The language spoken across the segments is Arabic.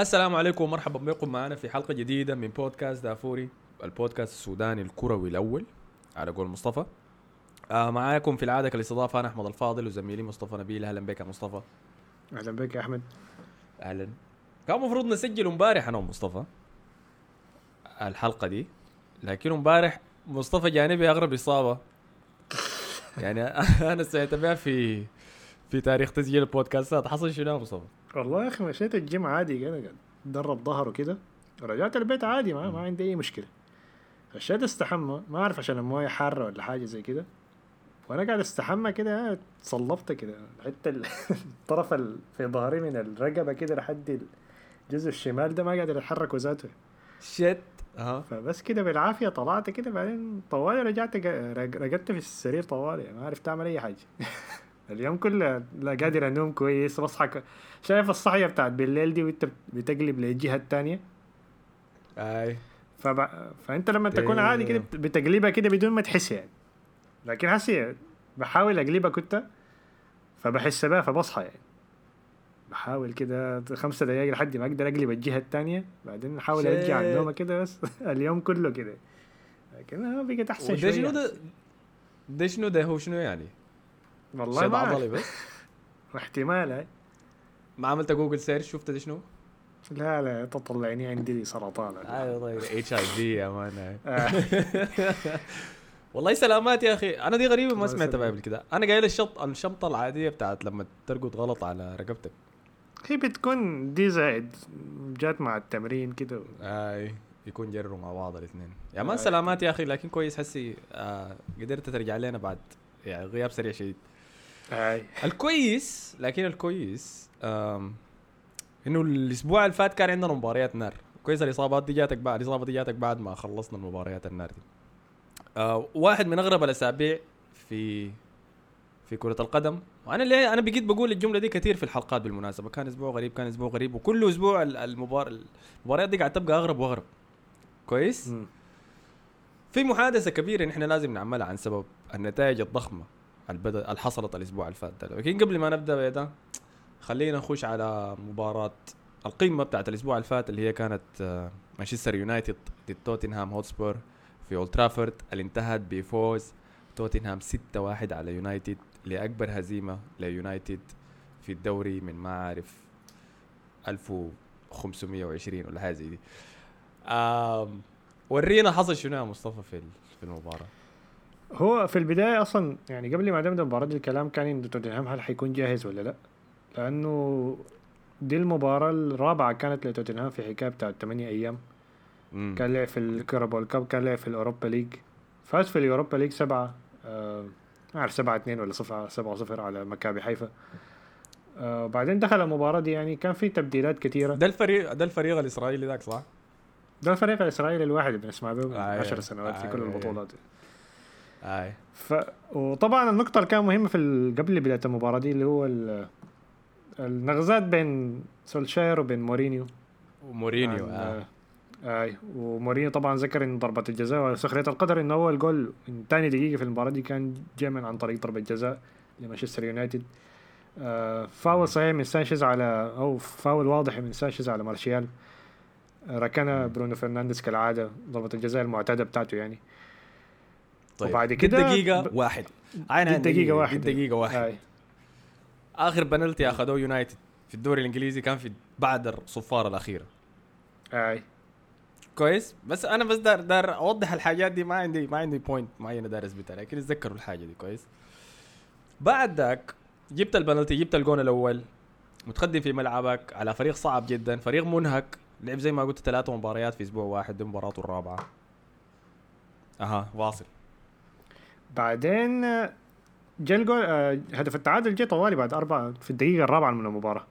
السلام عليكم ومرحبا بكم معنا في حلقة جديدة من بودكاست دافوري البودكاست السوداني الكروي الأول. على قول مصطفى. آه معاكم في العادة كالاستضافة أنا أحمد الفاضل وزميلي مصطفى نبيل. أهلا بك يا مصطفى. أهلا بك يا أحمد. أهلا. كان المفروض نسجل امبارح أنا ومصطفى الحلقة دي لكن امبارح مصطفى جانبي أغرب إصابة. يعني أنا سمعت بها في في تاريخ تسجيل البودكاستات. حصل شنو يا مصطفى؟ والله يا أخي مشيت الجيم عادي كده قاعد أتدرب ظهر وكده. رجعت البيت عادي ما, ما عندي أي مشكلة. خشيت استحمى ما أعرف عشان الموية حارة ولا حاجة زي كده. وأنا قاعد استحمى كده تصلبت كده. حتى ال- الطرف ال- في ظهري من الرقبة كده لحد الجزء الشمال ده ما قادر يتحرك ذاته شت ها فبس كده بالعافية طلعت كده. بعدين طوالي رجعت رقدت في السرير طوالي ما عرفت أعمل أي حاجة. اليوم كله لا قادر أنوم كويس بصحى شايف الصحية بتاعت بالليل دي وانت بتقلب للجهة الثانية أي. فب... فانت لما تكون عادي كده بت- بتقلبها كده بدون ما تحس يعني. لكن هسي بحاول اقلبها كنت فبحس بها فبصحى يعني. بحاول كده خمسة دقايق لحد ما أقدر اقلب الجهة الثانية بعدين أحاول أرجع شيت. النومه كده بس اليوم كله كده. لكن بقت أحسن شوية شنو ده؟ ده شنو ده؟ هو شنو يعني؟ والله شد عضلي. بس؟ احتمال هاي ما عملت Google search شفت شنو؟ لا لا تطلعني عندي سرطان. أيوه طيب. HIV يا man. والله سلامات يا أخي. أنا دي غريبة ما سمعتها. قبل كده. أنا قايل الشط الشمطه العادية بتاعت لما ترقد غلط على رقبتك. هي بتكون دي زائد جات مع التمرين كده آي يكون جروا مع بعض الاثنين. يا مان. سلامات يا أخي. لكن كويس حسي آه قدرت ترجع لنا بعد يعني غياب سريع شديد. الكويس لكن الكويس إنه الأسبوع اللي فات كان عندنا مباريات نار. كويس الإصابات دي جاتك بعد الإصابة دي جاتك بعد ما خلصنا المباريات النار دي. آه واحد من أغرب الأسابيع في في كرة القدم. وأنا اللي أنا بقيت بقول الجملة دي كثير في الحلقات بالمناسبة. كان أسبوع غريب كان أسبوع غريب. وكل أسبوع ال- المبار المباريات دي قاعد تبقى أغرب وأغرب. كويس؟ مم. في محادثة كبيرة نحن لازم نعملها عن سبب النتائج الضخمة. اللي بدأ اللي حصلت الأسبوع اللي فات لكن قبل ما نبدأ بده خلينا نخش على مباراة القمة بتاعت الأسبوع اللي فات اللي هي كانت آه، مانشستر يونايتد ضد توتنهام هوتسبور في اولد ترافورد اللي انتهت بفوز توتنهام 6-1 على يونايتد لأكبر هزيمة ليونايتد في الدوري من ما أعرف 1520 ولا حاجة زي دي. ورينا حصل شنو يا مصطفى في في المباراة؟ هو في البداية أصلا يعني قبل ما نبدأ المباراة دي الكلام كان إنه توتنهام هل حيكون جاهز ولا لأ؟ لأنه دي المباراة الرابعة كانت لتوتنهام في حكاية بتاعت 8 أيام. مم. كان لعب في ال carabao cup كان لعب في ال Europa League فاز في ال Europa League سبعة آه ما أعرف سبعة اتنين ولا صفر سبعة صفر على مكابي حيفا. آه بعدين دخل المباراة دي يعني كان في تبديلات كثيرة ده الفريق ده الفريق الإسرائيلي ذاك صح؟ ده الفريق الإسرائيلي الواحد اللي بنسمع به من آه، عشر سنوات في آه، كل آه، البطولات. أي. ف وطبعا النقطة اللي كانت مهمة في ال... قبل بداية المباراة دي اللي هو ال... النغزات بين سولشاير وبين مورينيو. ومورينيو عن- آه. أي. ومورينيو طبعا ذكر إن ضربة الجزاء وسخرية القدر إن أول جول من ثاني دقيقة في المباراة دي كان جاء من عن طريق ضربة جزاء لمانشستر يونايتد. آه فاول صحيح من سانشيز على أو فاول واضح من سانشيز على مارشيال آه، ركنها برونو فرنانديز كالعادة ضربة الجزاء المعتادة بتاعته يعني. طيب. وبعد كده دقيقة ب- واحد. عين عين دقيقة واحدة. دي دقيقة واحد. اي آخر بنالتي أخذوه يونايتد في الدوري الإنجليزي كان في بعد الصفارة الأخيرة. اي كويس. بس أنا بس دار دار أوضح الحاجات دي ما عندي ما عندي point معينة دار أثبتها لكن اتذكروا الحاجة دي. كويس. بعد ذاك جبت البنالتي جبت الجون الأول. متقدم في ملعبك على فريق صعب جدا فريق منهك. لعب زي ما قلت ثلاثة مباريات في أسبوع واحد دي مباراته الرابعة. أها واصل. بعدين جا الجول آه، هدف التعادل جه طوالي بعد أربعة في الدقيقة الرابعة من المباراة.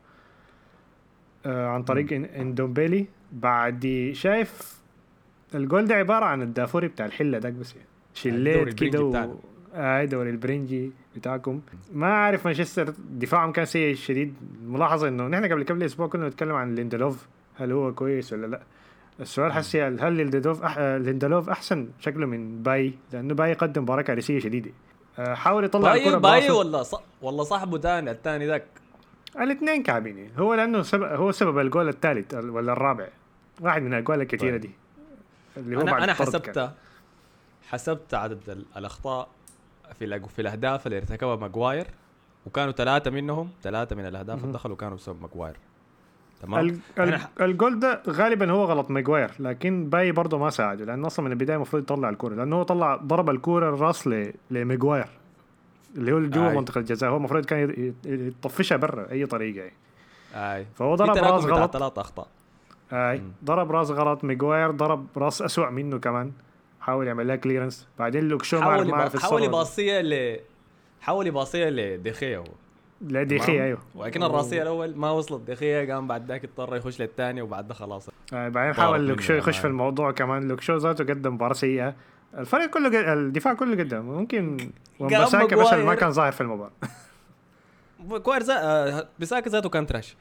آه، عن طريق إندومبيلي. بعد شايف الجول ده عبارة عن الدافوري بتاع الحلة داك بس شليت كده. و... آه دوري البرنجي بتاعكم. ما عارف مانشستر دفاعهم كان سيء شديد. ملاحظة إنه نحن قبل كم أسبوع كنا نتكلم عن ليندلوف هل هو كويس ولا لا. السؤال حسي هل هل ليندلوف أح... ليندلوف أحسن شكله من باي لأنه باي قدم مباراة كارثية شديدة آه، حاول يطلع باي الكرة باي. ولا ص... ولا صاحبه تاني الثاني ذاك الاثنين كعبين. هو لأنه سبب هو سبب الجول الثالث ولا الرابع واحد من الأجوال الكثيرة طيب. دي اللي هو أنا أنا. حسبت حسبت عدد ال- الأخطاء في في الأهداف اللي ارتكبها ماجواير وكانوا ثلاثة منهم ثلاثة من الأهداف. اللي دخلوا كانوا بسبب ماجواير تمام الجول ده غالبا هو غلط ماجواير لكن باي برضه ما ساعده لأنه أصلا من البداية المفروض يطلع الكورة لأنه هو طلع ضرب الكورة الرأس ل- لماجواير اللي هو جوا. منطقة الجزاء هو المفروض كان يطفشها برا أي طريقة يعني. أي فهو ضرب رأس غلط ثلاث أخطاء أي. ضرب رأس غلط ماجواير ضرب رأس اسوء منه كمان حاول يعمل لها clearance بعدين لوك شو ما عرف حاول. يباصيها ل حاول يباصيها لدي خيا هو لا دي تمام؟ خيا أيوه. ولكن الراسية الأول ما وصلت دخيا قام بعد ذاك اضطر يخش للثاني وبعد ده خلاص. آه، بعدين حاول منه لوك شو يخش. في الموضوع كمان. لوك شو ذاته قدم مباراة سيئة. الفريق كله قد... الدفاع كله قدم. ممكن ومبساكا مثلا ما. كان ظاهر في المباراة. كوير زا... آه، بيساكا ذاته كان تراش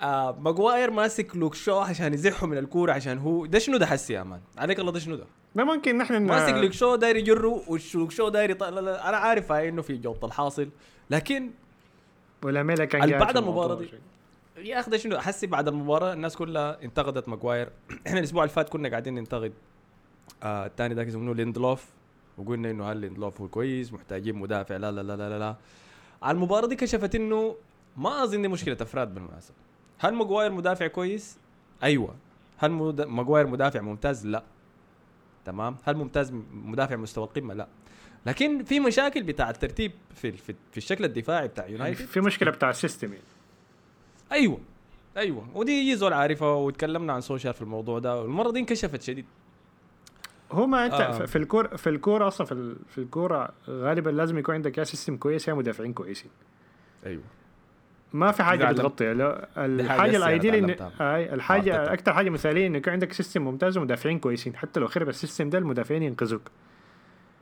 آه ماجواير ماسك لوك شو عشان يزحه من الكورة عشان هو ده شنو ده حسي يا مان؟ عليك الله ده شنو ده؟ ده ممكن نحن ماسك لوك شو داير يجره ولوك شو داير يط... لا لا أنا عارف هاي إنه في جوط الحاصل لكن ولا ميلا كان بعد المباراة دي. يا أخي شنو؟ حسي بعد المباراة الناس كلها انتقدت ماجواير. إحنا الأسبوع اللي فات كنا قاعدين ننتقد آه الثاني ذاك اسمه ليندلوف. وقلنا إنه هل ليندلوف هو كويس محتاجين مدافع لا لا لا لا لا. على المباراة دي كشفت إنه ما أظن دي مشكلة أفراد بالمناسبة. هل ماجواير مدافع كويس؟ أيوه. هل مد... ماجواير مدافع ممتاز؟ لا. تمام. هل ممتاز مدافع مستوى القمة؟ لا. لكن في مشاكل بتاع الترتيب في في, في الشكل الدفاعي بتاع يعني يونايتد. في مشكلة بتاع ال system يعني. أيوه أيوه. ودي زول عارفها وتكلمنا عن سولشاير في الموضوع ده. والمرة دي انكشفت شديد. هو ما أنت آه. في الكوره في الكورة أصلا في, ال- في الكورة غالبا لازم يكون عندك يا system كويس يا مدافعين كويسين. أيوه. ما في حاجة بتغطي حاجة الحاجة ال ideal إن. اي الحاجة. أكثر حاجة مثالية انه يكون عندك system ممتاز ومدافعين كويسين. حتى لو خرب ال system ده المدافعين ينقذوك.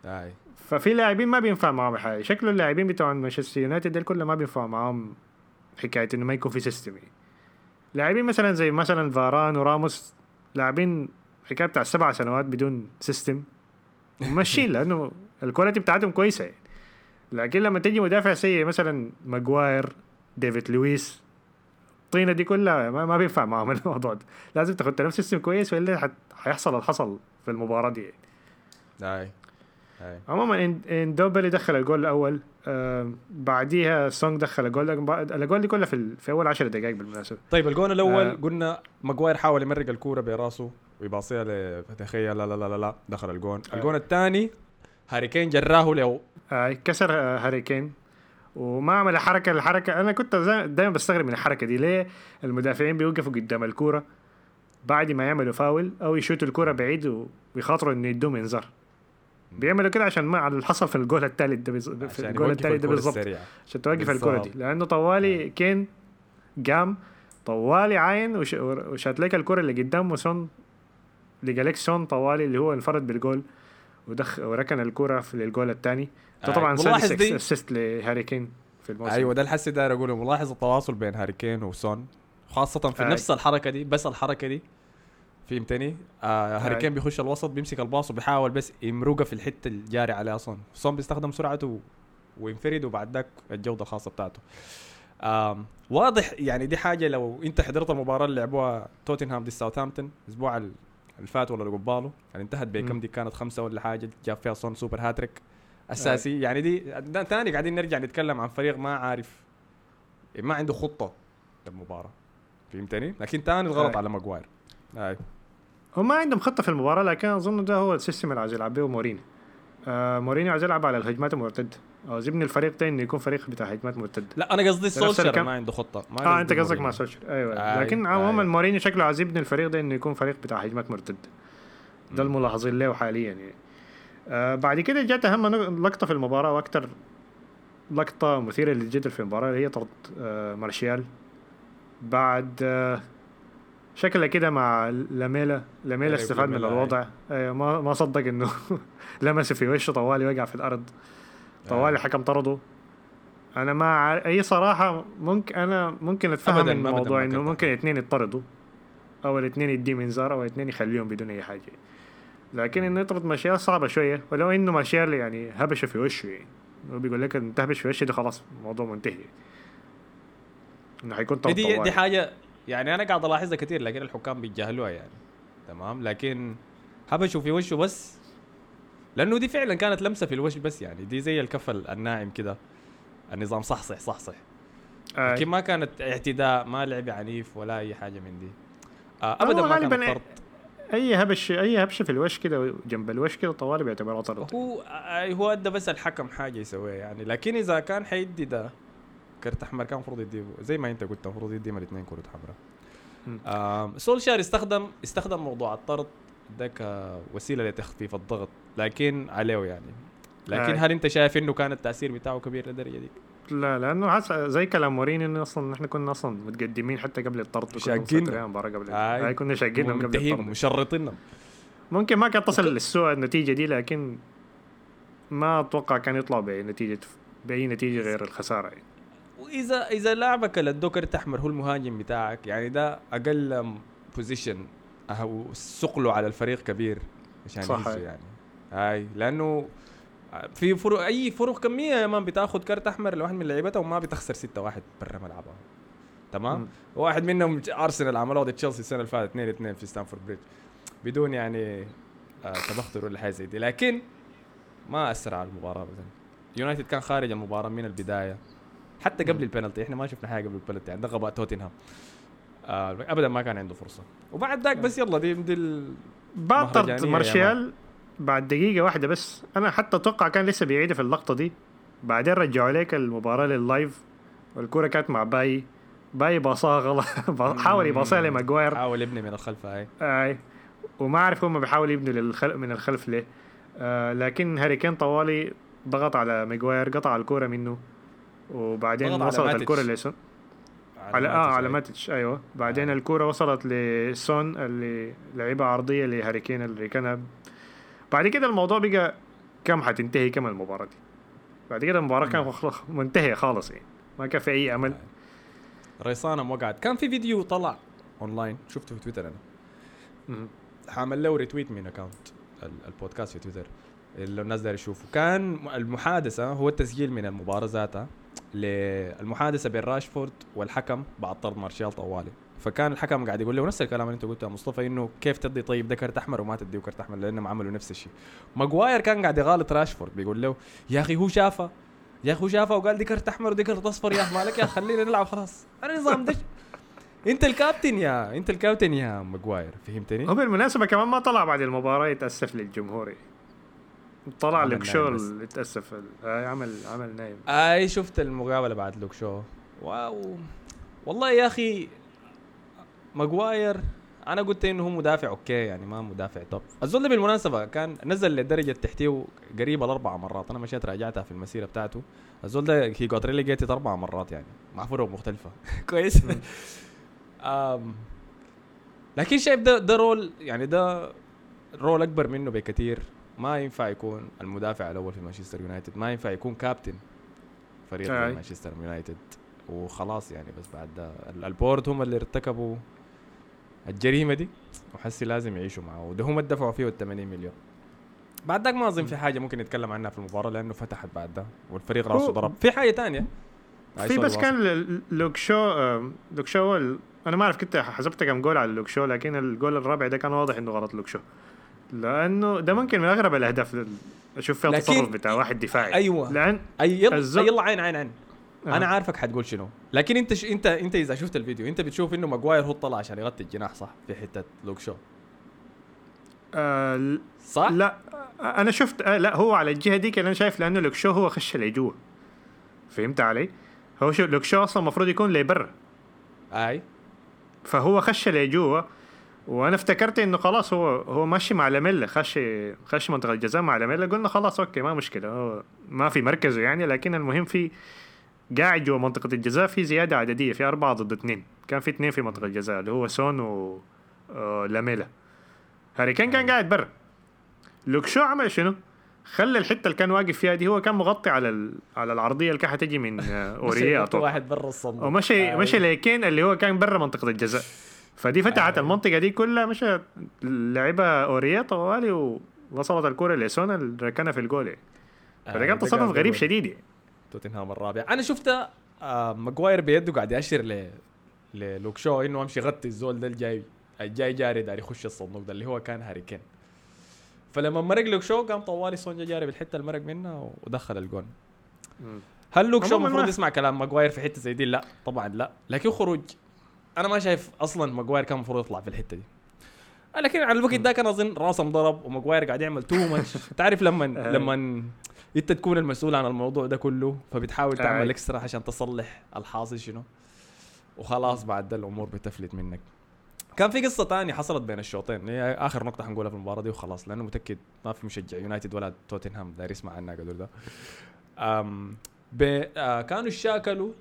أي. ففي لاعبين ما بينفع معاهم الحاجة شكله اللاعبين بتوع مانشستر يونايتد دول كلهم ما بينفع معاهم حكاية إنه ما يكون في system. لاعبين مثلا زي مثلا فاران وراموس لاعبين حكاية بتاع سبع سنوات بدون system وماشيين لأنه ال quality بتاعتهم كويسة يعني. لكن لما تجي مدافع سيء مثلا ماجواير ديفيد لويس الطينة دي كلها ما, ما بينفع معاهم الموضوع ده لازم تاخد نفس system كويس وإلا حيحصل اللي حصل في المباراة دي يعني. عموما إن- إندومبيلي دخل الجول الأول آه بعديها سون دخل ال goal ال goal دي كلها في, ال- في أول 10 دقائق بالمناسبة. طيب الجون الأول آه. قلنا ماجواير حاول يمرق الكورة براسه ويباصيها لدي خيا لا لا لا لا لا دخل الجون آه. الجون الثاني هاري كين جراه له. آه كسر آه هاري كين وما عمل حركة الحركة أنا كنت دائما بستغرب من الحركة دي. ليه المدافعين بيوقفوا قدام الكورة بعد ما يعملوا فاول أو يشوتوا الكورة بعيد و- ويخاطروا إنه يدوهم انذار؟ بيعملوا كده عشان ما على اللي حصل في الجول الثالث ده بز... في الجول الثالث ده السريعة. عشان توقف بالظبط. الكرة دي لأنه طوالي كين قام طوالي عاين وش... وشات لك الكرة اللي قدام وسون لقى لك سون طوالي اللي هو انفرد بالجول ودخ وركن الكرة في الجول الثاني ده آه، طبعا سادس assist لهاري كين في الموسم أيوه ده حسي داير أقوله ملاحظ التواصل بين هاري كين وسون خاصة في آي. نفس الحركة دي بس الحركة دي فهمتني؟ آه هاري آي. كين بيخش الوسط بيمسك ال pass وبيحاول بس يمرقها في الحتة اللي جاري عليها سون سون بيستخدم سرعته وينفرد وبعد ذاك الجودة الخاصة بتاعته آم واضح يعني دي حاجة لو انت حضرت المباراة اللي لعبوها توتنهام ضد ساوثهامبتون الأسبوع ال- اللي فات ولا اللي قباله يعني انتهت بكم. دي كانت خمسة ولا حاجة جاب فيها سون super hat-trick أساسي يعني دي ده تاني قاعدين نرجع نتكلم عن فريق ما عارف ما عنده خطة للمباراة فهمتني؟ لكن تاني الغلط أي. على ماجواير اي هم ما عندهم خطة في المباراة لكن أظن ده هو السيستم اللي عايز يلعب به مورينيو. آه مورينيو عايز يلعب على الهجمات المرتدة. عايز يبني الفريق ده إنه يكون فريق بتاع هجمات مرتدة. لا أنا قصدي سولشر كان- ما عنده خطة. ما آه أنت قصدك. مع سولشر أيوه. آي، لكن عموما آي. مورينيو شكله عايز يبني الفريق ده إنه يكون فريق بتاع هجمات مرتدة. ده. الملاحظين له حاليا يعني. آه بعد كده جات أهم لقطة في المباراة وأكثر لقطة مثيرة للجدل في المباراة اللي هي طرد آه مارشيال بعد آه شكله كده مع لاميلا لاميلا إيه، استفاد من الوضع. آه ما ما صدق إنه لمسه في وشه طوالي وقع في الأرض. طوالي الحكم طرده. أنا ما. أي صراحة ممكن أنا ممكن أتفهم الموضوع إنه ممكن اثنين يطردوا أو الاثنين يديهم انذار أو الاثنين يخليهم بدون أي حاجة. لكن إنه يطرد مارشال صعبة شوية. ولو إنه مارشال يعني هبشة في وشه يعني. هو بيقول لك انت تهبش في وشي ده خلاص الموضوع منتهي. إنه حيكون دي دي. حاجة يعني أنا قاعد ألاحظها كثير لكن الحكام بيتجاهلوها يعني. تمام؟ لكن هبشوا في وشه بس لأنه دي فعلا كانت لمسة في الوجه بس يعني. دي زي الكف الناعم كده النظام صحصح صحصح. آه. لكن ما كانت اعتداء ما لعب عنيف ولا أي حاجة من دي. آه هو ابدا ما كان طرد أي هبش أي هبشه في الوش كده جنب الوش كده طوالي بيعتبرها طرد هو آه هو أدى بس الحكم حاجة يسويها يعني. لكن إذا كان حيدي ده كرت أحمر كان المفروض يديه زي ما أنت قلت المفروض يديهم الاثنين كرة حمراء سولشار استخدم استخدم موضوع الطرد ده كوسيلة لتخفيف الضغط لكن عليه يعني لكن آه. هل أنت شايف إنه كان التأثير بتاعه كبير للدرجة دي؟ لا لأنه حس زي كلام مورينيو إنه أصلا نحن كنا أصلا متقدمين حتى قبل الطرد شاقين. المباراة قبل آي. هاي كنا شاقين قبل الطرد مشرطينهم ممكن ما كانت تصل للسوء النتيجة دي لكن ما أتوقع كان يطلع بنتيجه بأي نتيجة غير الخسارة يعني. واذا إذا لاعبك أدوك كرت أحمر هو المهاجم بتاعك يعني ده أقل position أو ثقله على الفريق كبير عشان صح. يعني. أي لأنه في فرق أي فرق كمية يا man بتاخذ card أحمر لواحد من لعيبتها وما بتخسر 6 1 برا ملعبها تمام. واحد منهم ارسنال عملوه ضد تشيلسي السنة اللي فاتت 2 2 في ستانفورد بريدج بدون يعني آه تبختر ولا حاجة زي دي. لكن ما اثر على المباراة ابدا. يونايتد كان خارج المباراة من البداية. حتى قبل البنالتي إحنا ما شفنا حاجة قبل البنالتي يعني ده غباء توتنهام. آه ابدا ما كان عنده فرصة. وبعد ذاك بس يلا دي دي مهرجانية يا مارشال بعد دقيقة واحدة بس. أنا حتى أتوقع كان لسه بيعيدها في اللقطة دي. بعدين رجعوا عليك المباراة لل live والكرة كانت مع باي. باي باصاها غلط. حاول يباصيها لماجواير حاول يبني من الخلف أي. أي. وما أعرف هم بيحاولوا يبنوا للخل... من الخلف ليه. آه لكن هاري كين طوالي ضغط على ماجواير قطع الكرة منه. وبعدين وصلت. الكرة لسون. على آه على. ماتش. أيوه. بعدين الكرة وصلت لسون اللي لعبها عرضية لهاري كين اللي كان بعد كده الموضوع بقى كم حتنتهي كم المباراة دي؟ بعد كده المباراة كانت خلاص منتهية خالص يعني. ما كان في أي أمل. ريصانة وقعت كان في فيديو طلع اونلاين شفته في تويتر أنا. مم. حأعمل له retweet من account ال podcast في تويتر. اللي الناس داير يشوفوا. كان المحادثة هو التسجيل من المباراة ذاتها. للمحادثة بين راشفورد والحكم بعد طرد مارشال طوالي فكان الحكم قاعد يقول له نفس الكلام اللي انت قلته يا مصطفى إنه كيف تدي طيب ده كرت احمر وما تديه كرت احمر لأنهم عملوا نفس الشيء ماجواير كان قاعد يغالط راشفورد بيقول له يا أخي هو شافه يا أخي هو شافه وقال دي كرت احمر ودي كرت اصفر يا أخي مالك يا خلينا نلعب خلاص أنا نظام ده أنت الكابتن يا أنت الكابتن يا ماجواير فهمتني؟ هو بالمناسبة كمان ما طلع بعد المباراة يتأسف للجمهور. طلع لك شو يتأسف آه عمل عمل نايم. اي شفت المقابلة بعد لوك شو. واو. والله يا أخي ماجواير أنا قلت إنه هو مدافع okay يعني ما مدافع top الزول ده بالمناسبة كان نزل للدرجه التحتيه قريبة لاربع مرات. أنا مشيت راجعتها في المسيرة بتاعته. الزول ده he got relegated أربع مرات يعني. مع فرق مختلفة. كويس. أم لكن شايف ده ده role يعني ده role أكبر منه بكثير ما ينفع يكون المدافع الأول في مانشستر يونايتد ما ينفع يكون كابتن فريق مانشستر يونايتد. وخلاص يعني بس بعد ده ال- ال board هم اللي ارتكبوا الجريمة دي وحسي لازم يعيشوا معه وده هم دفعوا فيه ال 80 مليون. بعد ذاك ما أظن في حاجة ممكن نتكلم عنها في المباراة لأنه فتحت بعد ده والفريق راسه ضرب. في حاجة تانية؟ في بس. كان ل- لوك شو آه، لوك شو أنا ما أعرف كنت حسبت كم جول على لوك شو لكن الجول الرابع ده كان واضح إنه غلط لوك شو. لأنه ده ممكن من أغرب الأهداف أشوف فيها التصرف بتاع واحد دفاعي أيوة. لأن اي يلا الزق- يلا عين عين عين آه. أنا عارفك حتقول شنو لكن أنت ش... انت أنت إذا شفت الفيديو أنت بتشوف إنه ماجواير هو طلع عشان يغطي الجناح صح في حتة لوك شو آه صح؟ لا أنا شفت آه لا هو على الجهة دي كان أنا شايف لأنه لوك شو هو خش لجوا فهمت علي؟ هو شو لوك شو أصلا المفروض يكون لبرا أي فهو خش لجوا وأنا افتكرت انه خلاص هو هو ماشي مع لاميلا خش خش منطقه الجزاء مع لاميلا قلنا خلاص okay ما مشكلة هو ما في مركزه يعني لكن المهم في قاعد جوا منطقة الجزاء في زيادة عددية في أربعة ضد اثنين كان في اثنين في منطقة الجزاء اللي هو سون و آه، لاميلا هاري كان كان قاعد برا لوك شو عمل شنو؟ خلى الحتة اللي كان واقف فيها دي هو كان مغطي على ال... على العرضية اللي كانت حتجي من آه، اوريا. واحد برا الصندوق ومشي. مشي ليكين اللي هو كان برا منطقة الجزاء فدي فتحت آه. المنطقة دي كلها مشى لعبها اوريا طوالي ووصلت الكره لسون اللي ركنها في الجول يعني. فده كان تصرف غريب شديد يعني. توتنهام الرابع أنا شفتها آه ماجواير بيده قاعد يأشر ل لوك شو إنه أمشي غطي الزول ده الجاي الجاي جاري داري يخش الصندوق ده اللي هو كان هاري كين فلما مرق لوك شو قام طوالي سون جا جاري بالحتة اللي مرق منها ودخل القون. هل لوك شو المفروض يسمع كلام ماجواير في حتة زي دي لا طبعا لا لكن خروج أنا ما شايف أصلا ماجواير كان المفروض يطلع في الحتة دي. لكن على الوقت ده كان أظن راسه انضرب وماجواير قاعد يعمل too much تعرف لما آه. لما أنت تكون المسؤول عن الموضوع ده كله فبتحاول آه. تعمل extra عشان تصلح الحاصل شنو. وخلاص بعد ده الأمور بتفلت منك. كان في قصة تانية حصلت بين الشوطين. هي آخر نقطة حنقولها في المباراة دي وخلاص لأنه متأكد ما في مشجع يونايتد ولا توتنهام داير يسمع عنها قدر ده. أم ب... آه كانوا اتشاكلوا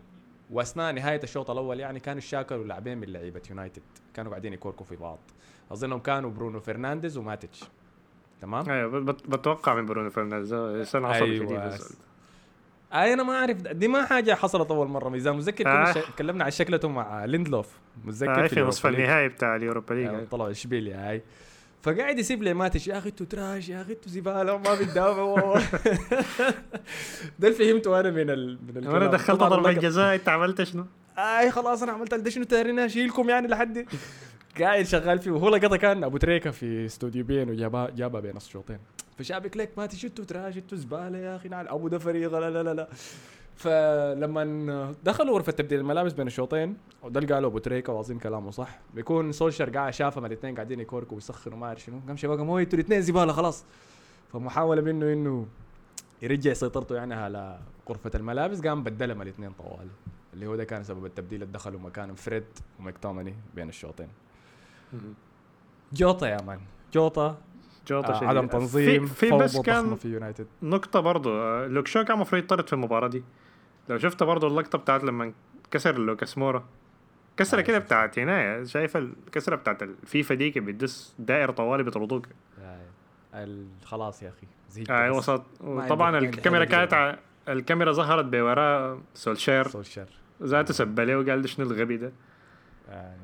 وأثناء نهاية الشوط الأول يعني كانوا اتشاكلوا لاعبين من لعيبة يونايتد. كانوا قاعدين يكوركوا في بعض. اظنهم كانوا برونو فرنانديز وماتيتش. تمام؟ أيوه بت- بتوقع من برونو فرنانديز. آه، سنة عصبي أيوة. شديد أنا ما أعرف. دي ما حاجة حصلت أول مرة. ميزان متذكر آه. تكلمنا عن شكلته مع ليندلوف. متذكر آه، في نصف. النهائي بتاع اليوروبا ليج. طلعوا إشبيليا هاي فقاعد يسيب لي ماتش يا أخي أنتوا تراش يا أخي أنتوا زباله ما بتدافعوا ده اللي فهمته أنا من ال... من أنا دخلت اللقب- جزاء أنت عملت شنو؟ اي خلاص أنا عملت ده شنو تارينا اشيلكم يعني لحد. قاعد شغال فيه وهو لقطة كان أبو تريكة في استوديو بين وجابها جابها بين الشوطين. فشابك لك ما تشتوا تراش أنتوا زباله يا أخي؟ نعم أبو ده فريق لا لا لا لا. فلما دخلوا غرفة تبديل الملابس بين الشوطين وده اللي قاله أبو تريكة وأظن كلامه صح بيكون سولشر قاعد شافهم الاثنين قاعدين يكوركوا ويسخنوا ما اعرف شنو. قام شباب قام هو أنتوا الاثنين زبالة خلاص. فمحاولة منه إنه يرجع سيطرته يعني على غرفة الملابس قام بدلهم الاثنين طوالي اللي هو ده كان سبب التبديل اللي دخلوا مكان فريد ومكتوماني بين الشوطين. جوتا يا مان. جوتا جوطة آه. عدم تنظيم في, في بس كان في يونايتد. نقطة برضو آه، لوك شو كان المفروض يطرد في المباراة دي؟ لو شفت برضو اللقطة بتاعت لما كسر لوكاس مورا كسرة آه، كده. بتاعت هنا شايف الكسرة بتاعت الفيفا دي كده بتدوس دائرة طوالي بيطردوك ال- خلاص يا أخي زهقت آه. وسط عندي الكاميرا كانت ع- الكاميرا ظهرت بوراه سولشير. سولشر ذاته سب ليه وقال ده شنو الغبي ده.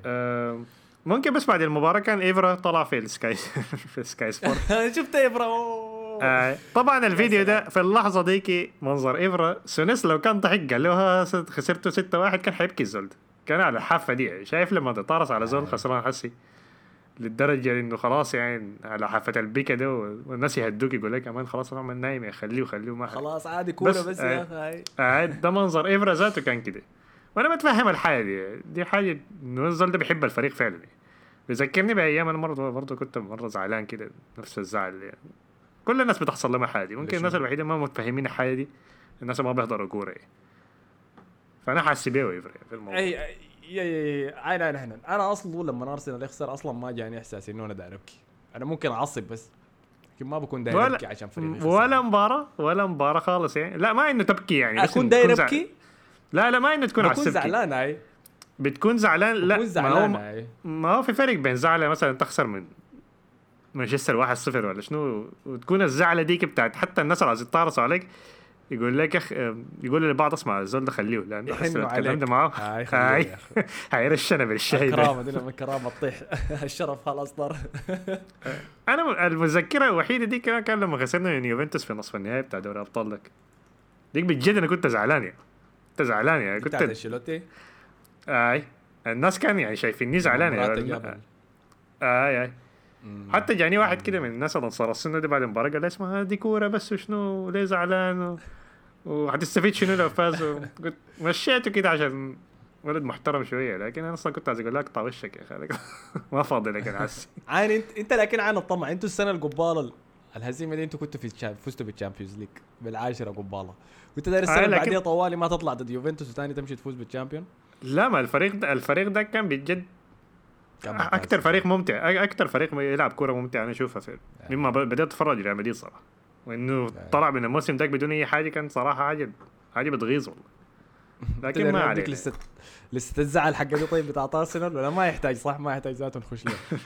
آه. ممكن بس بعد المباراة كان إيفرا طلع في ال Sky في ال Sky Sport. شفت برا آه طبعا الفيديو ده في اللحظة ديك منظر ايفرا سونيس لو كان ضحك قال له خسرتوا 6 1 كان حيبكي الزول ده كان على الحافة دي شايف لما تطارس على زول خسران حسي للدرجة إنه خلاص يعني على حافة البيكا ده والناس يهدوك يقول لك كمان خلاص أنا من نايم خليه خليه ما. خلاص عادي كورة بس- بس, آه. يا أخي هاي. آه ده منظر ايفرا ذاته كان كده وأنا بتفهم الحاجة دي دي حاجة إنه الزول ده بيحب الفريق فعلا بيذكرني بأيام أنا برضه برضه كنت مرة زعلان كده نفس الزعل يعني. كل الناس بتحصل لها حاجة دي. ممكن الناس شنو؟ الوحيدة ما متفاهمين الحاجة دي الناس اللي ما بيحضروا كورة يعني. فأنا حاسس بيه ايفرا في الموضوع. اي اي اي اي عين إحنا أنا أصلا لما أرسنال يخسر أصلا ما جاني إحساس إنه أنا داير أبكي. أنا ممكن أعصب بس لكن ما بكون داير أبكي عشان فريقي يخسر. ولا مباراة ولا مباراة خالص يعني. لا ما إنه تبكي يعني أكون داير أبكي؟ لا لا ما إنه تكون بكون عصبكي. زعلان هاي بتكون زعلان لا بكون ما زعلان هو هاي ما هو في فرق بين زعلة مثلا تخسر من مانشستر 1-0 ولا شنو وتكون الزعلة ديك بتاعت حتى الناس اللي عايزين يتعرصوا عليك يقول لك اخ يقول لبعض اسمع الزول ده خليه حس لو. اتكلمت معاه. هاي. هيرشنا بالشاي ده. الكرامة دي لما الكرامة تطيح. الشرف خلاص طار أنا المذكرة الوحيدة دي كان كان لما خسرنا من يوفنتوس في نصف النهائي بتاع دوري أبطال لك ديك بجد أنا كنت زعلان يعني كنت زعلان يعني كنت أنشيلوتي؟ أي. الناس كان يعني شايفيني زعلان يعني. اي اي. حتى جاني واحد كده من الناس اللي انصار السنة دي بعد المباراة قال لي اسمع دي كورة بس وشنو ليه زعلان؟ و... وحتستفيد شنو لو فازوا قلت مشيته كده عشان ولد محترم شوية لكن أنا أصلا كنت عايز أقول لك اقطع وشك يا أخي ما فاضي لك أنا عسي. عين أنت أنت لكن عين الطمع. أنتوا السنة القبالة الهزيمة دي أنتوا كنتوا في فزتوا بال Champions League بالعاشرة قبالة. وانت داير السنة آه، اللي بعديها طوالي ما تطلع ضد يوفنتوس وثاني تمشي تفوز بال Champions لا ما الفريق ده الفريق ده كان بجد أكثر فريق ممتع أكثر فريق يلعب كورة ممتع أنا أشوفها في مما ب- بديت أتفرج ريال مدريد صراحة. وإنه طلع من الموسم ده بدون أي حاجة كان صراحة حاجة حاجة بتغيظ والله. لكن ما عليك لسه لسه الزعل حق دي طيب بتاعت أرسنال ولا ما يحتاج؟ صح ما يحتاج ذاته نخش له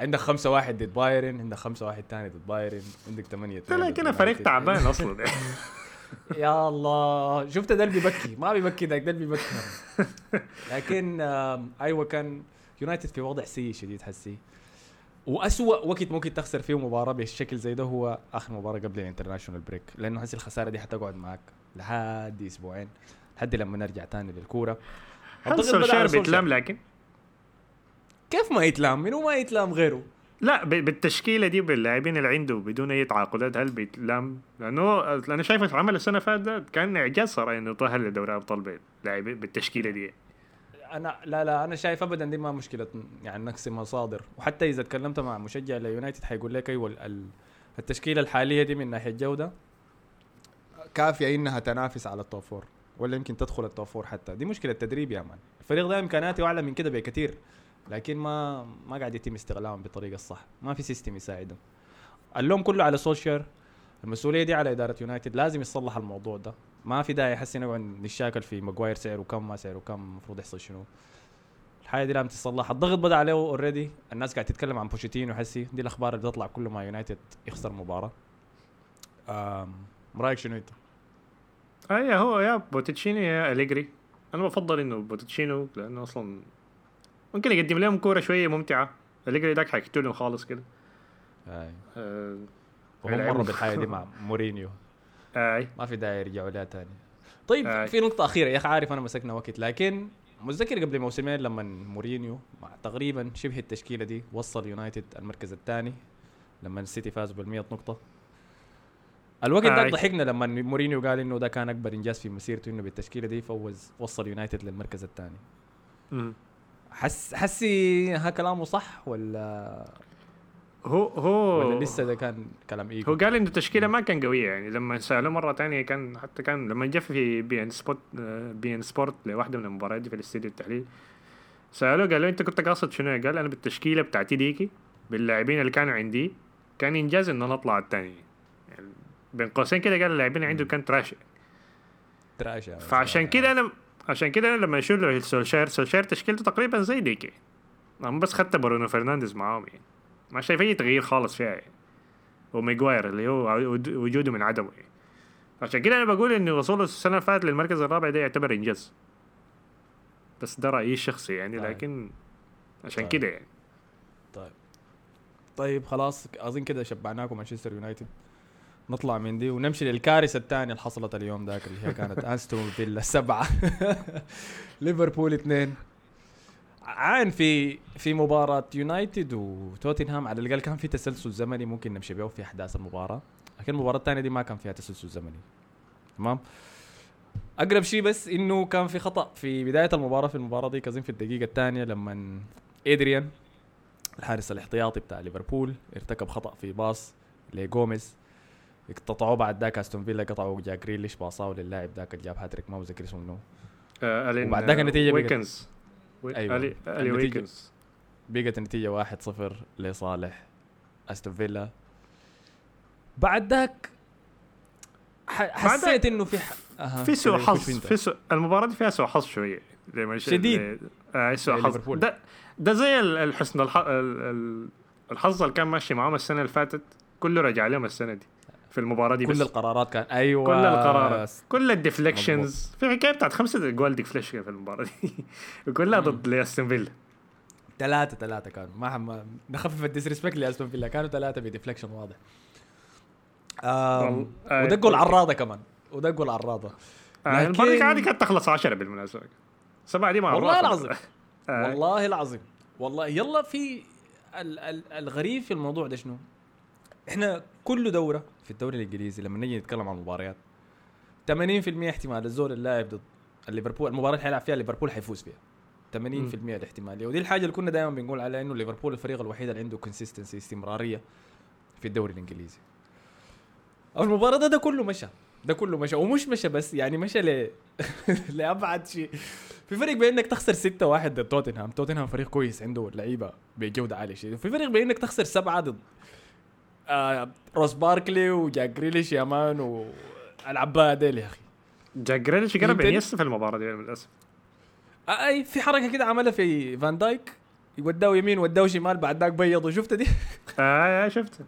عندك خمسة واحد ضد بايرن عندك خمسة واحد تاني ضد بايرن عندك ثمانية لكن فريق تعبان أصلا. يا الله. شفت ده اللي بيبكي ما بيبكي ذاك ده اللي بيبكي لكن أيوه كان يونايتد في وضع سيء شديد حسي. وأسوأ وقت ممكن تخسر فيه مباراة بالشكل زي ده هو آخر مباراة قبل ال international break لأنه حسي الخسارة دي حتقعد معك لحد أسبوعين لحد لما نرجع تاني للكورة. سولشاير. بيتلام لكن. كيف ما يتلام؟ منو ما يتلام غيره؟ لا بالتشكيلة دي باللاعبين اللي عنده بدون أي تعاقدات هل بيتلام؟ لأنه أنا شايف عمل السنة فاتت كان إعجاز صراحة إنه تاهل لدوري أبطال باللاعبين بالتشكيلة دي. أنا لا لا أنا شايف ابدا دي ما مشكلة يعني نقص مصادر. وحتى إذا تكلمت مع مشجع ليونايتد حيقول لك أيوه ال- ال- التشكيلة الحالية دي من ناحية جودة. كافية إنها تنافس على ال top ولا يمكن تدخل ال top حتى. دي مشكلة تدريب يا man الفريق ده إمكانياته أعلى من كده بكثير لكن ما ما قاعد يتم استغلالهم بالطريقة الصح. ما في system يساعدهم. اللوم كله على سولشير المسؤولية دي على إدارة يونايتد. لازم يصلح الموضوع ده. ما في داعي حسي نقعد نتشاكل في ماجواير سعره كم ما سعره كم المفروض يحصل شنو. الحاجة دي لازم تصلح. الضغط بدأ عليه already الناس قاعد تتكلم عن بوشيتينو حسي دي الأخبار اللي بتطلع كل ما يونايتد يخسر مباراة. رأيك شنو أنت؟ اي هو يا بوتيتشينو يا اليجري أنا بفضل إنه بوتيتشينو لأنه أصلا ممكن يقدم لهم كورة شوية ممتعة. اليجري داك حيقتلهم خالص كده. أي. آه، يلعبوا. مروا بالحاجة دي مع مورينيو آي ما في داعي يرجعوا لها تاني طيب آي. في نقطة أخيرة يا أخي عارف أنا مسكنا وقت لكن متذكر قبل موسمين لما مورينيو مع تقريبا شبه التشكيلة دي وصل يونايتد المركز الثاني لما السيتي فاز بال 100 نقطة الوقت ده. ضحكنا لما مورينيو قال إنه ده كان أكبر إنجاز في مسيرته إنه بالتشكيلة دي فوز وصل يونايتد للمركز الثاني. حس حسي ها كلامه صح ولا هو هو. ولا لسه ده كان كلام إيجو؟ هو قال انه التشكيلة ما كان قوية يعني لما سألوه مرة تانية كان حتى كان لما جاء في beIN Sport آه، beIN Sport لواحدة من المباريات في الاستديو التحليل سألوه قالوا أنت كنت قاصد شنو؟ قال أنا بالتشكيلة بتاعتي ديكي باللاعبين اللي كانوا عندي كان إنجاز انه أنا أطلع الثاني يعني بين قوسين كده قال اللاعبين عنده كان trash. trash فعشان كده أنا عشان كده أنا لما أشوف له سولشاير سولشاير تشكيلته تقريبا زي ديكي. أنا بس خدت برونو فرنانديز معاهم يعني. ما شايف اي تغيير خالص فيها يعني وميغواير اللي هو ود- وجوده من عدمه. يعني عشان كده أنا بقول ان وصوله السنة اللي فاتت للمركز الرابع ده يعتبر إنجاز. بس ده رأيي الشخصي يعني طيب. لكن عشان طيب. كده يعني. طيب. طيب خلاص أظن كده شبعناكم مانشستر يونايتد. نطلع من دي ونمشي للكارثة الثانية اللي حصلت اليوم ذاك اللي هي كانت أستون فيلا سبعة. ليفربول اثنين. عان في في مباراة يونايتد وتوتنهام على الأقل كان في تسلسل زمني ممكن نمشي به في أحداث المباراة لكن المباراة الثانية دي ما كان فيها تسلسل زمني. تمام؟ أقرب شيء بس إنه كان في خطأ في بداية المباراة في المباراة دي كظن في الدقيقة الثانية لما إدريان الحارس الاحتياطي بتاع ليفربول ارتكب خطأ في pass لجوميز اقتطعوه بعد ذاك أستون فيلا قطعوا جاك جريليش باصاه للاعب ذاك اللي جاب هاتريك ما متذكر اسمه منو. آه وبعد ذاك آه، النتيجة بقت- واتكنز. الي النتيجة- واتكنز بقت النتيجة 1-0 لصالح أستون فيلا بعد ذاك حسيت إنه في ح... أها. في سوء حظ. في سوء المباراة دي فيها سوء حظ شوية لما يش- شديد. آه سوء حظ ليفربول. ده ده زي ال- الحسن الح... ال- ال- الحظ اللي كان ماشي معاهم السنة اللي فاتت كله رجع لهم السنة دي في المباراة دي كل بس. القرارات كان أيوه كل القرارات. كل ال deflections في حكاية بتاعت خمسة جوال deflection في المباراة دي. وكلها ضد لاستون فيلا. ثلاثة ثلاثة كانوا. ما ما نخفف ال disrespect لاستون فيلا. كانوا ثلاثة ب deflection واضح. والله- آه، ودقوا العراضة كمان. ودقوا العراضة آه، المباراة دي لكن- عادي كانت تخلص 10 بالمناسبة. سبعة دي مع والله. العظيم. آه، والله العظيم. والله يلا في ال ال الغريب في الموضوع ده شنو؟ إحنا كل دورة في الدوري الإنجليزي لما نيجي نتكلم عن المباريات 80% احتمال الزول اللاعب ضد الليفربول المباراة اللي حيلعب فيها ليفربول حيفوز فيها 80% الاحتمالية. ودي الحاجة اللي كنا دائما بنقول عليها إنه ليفربول الفريق الوحيد اللي عنده consistency استمرارية في الدوري الإنجليزي. المباراة ده, ده كله مشى. ده كله مشى. ومش مشى بس يعني مشى ل لأبعد شيء. في فرق بين إنك تخسر 6 1 ضد توتنهام. توتنهام فريق كويس عنده لعيبة بجودة عالية في فرق بين إنك تخسر سبعة ضد آه روس باركلي وجاك جريليش يا مان والعباء ديل يا أخي. جاك جريليش قرب إنييستا في المباراة دي للأسف. آه أي في حركة كده عملها في فان دايك. وداه يمين وداه شمال بعد ذاك بيض. شفت دي؟ آه شفت.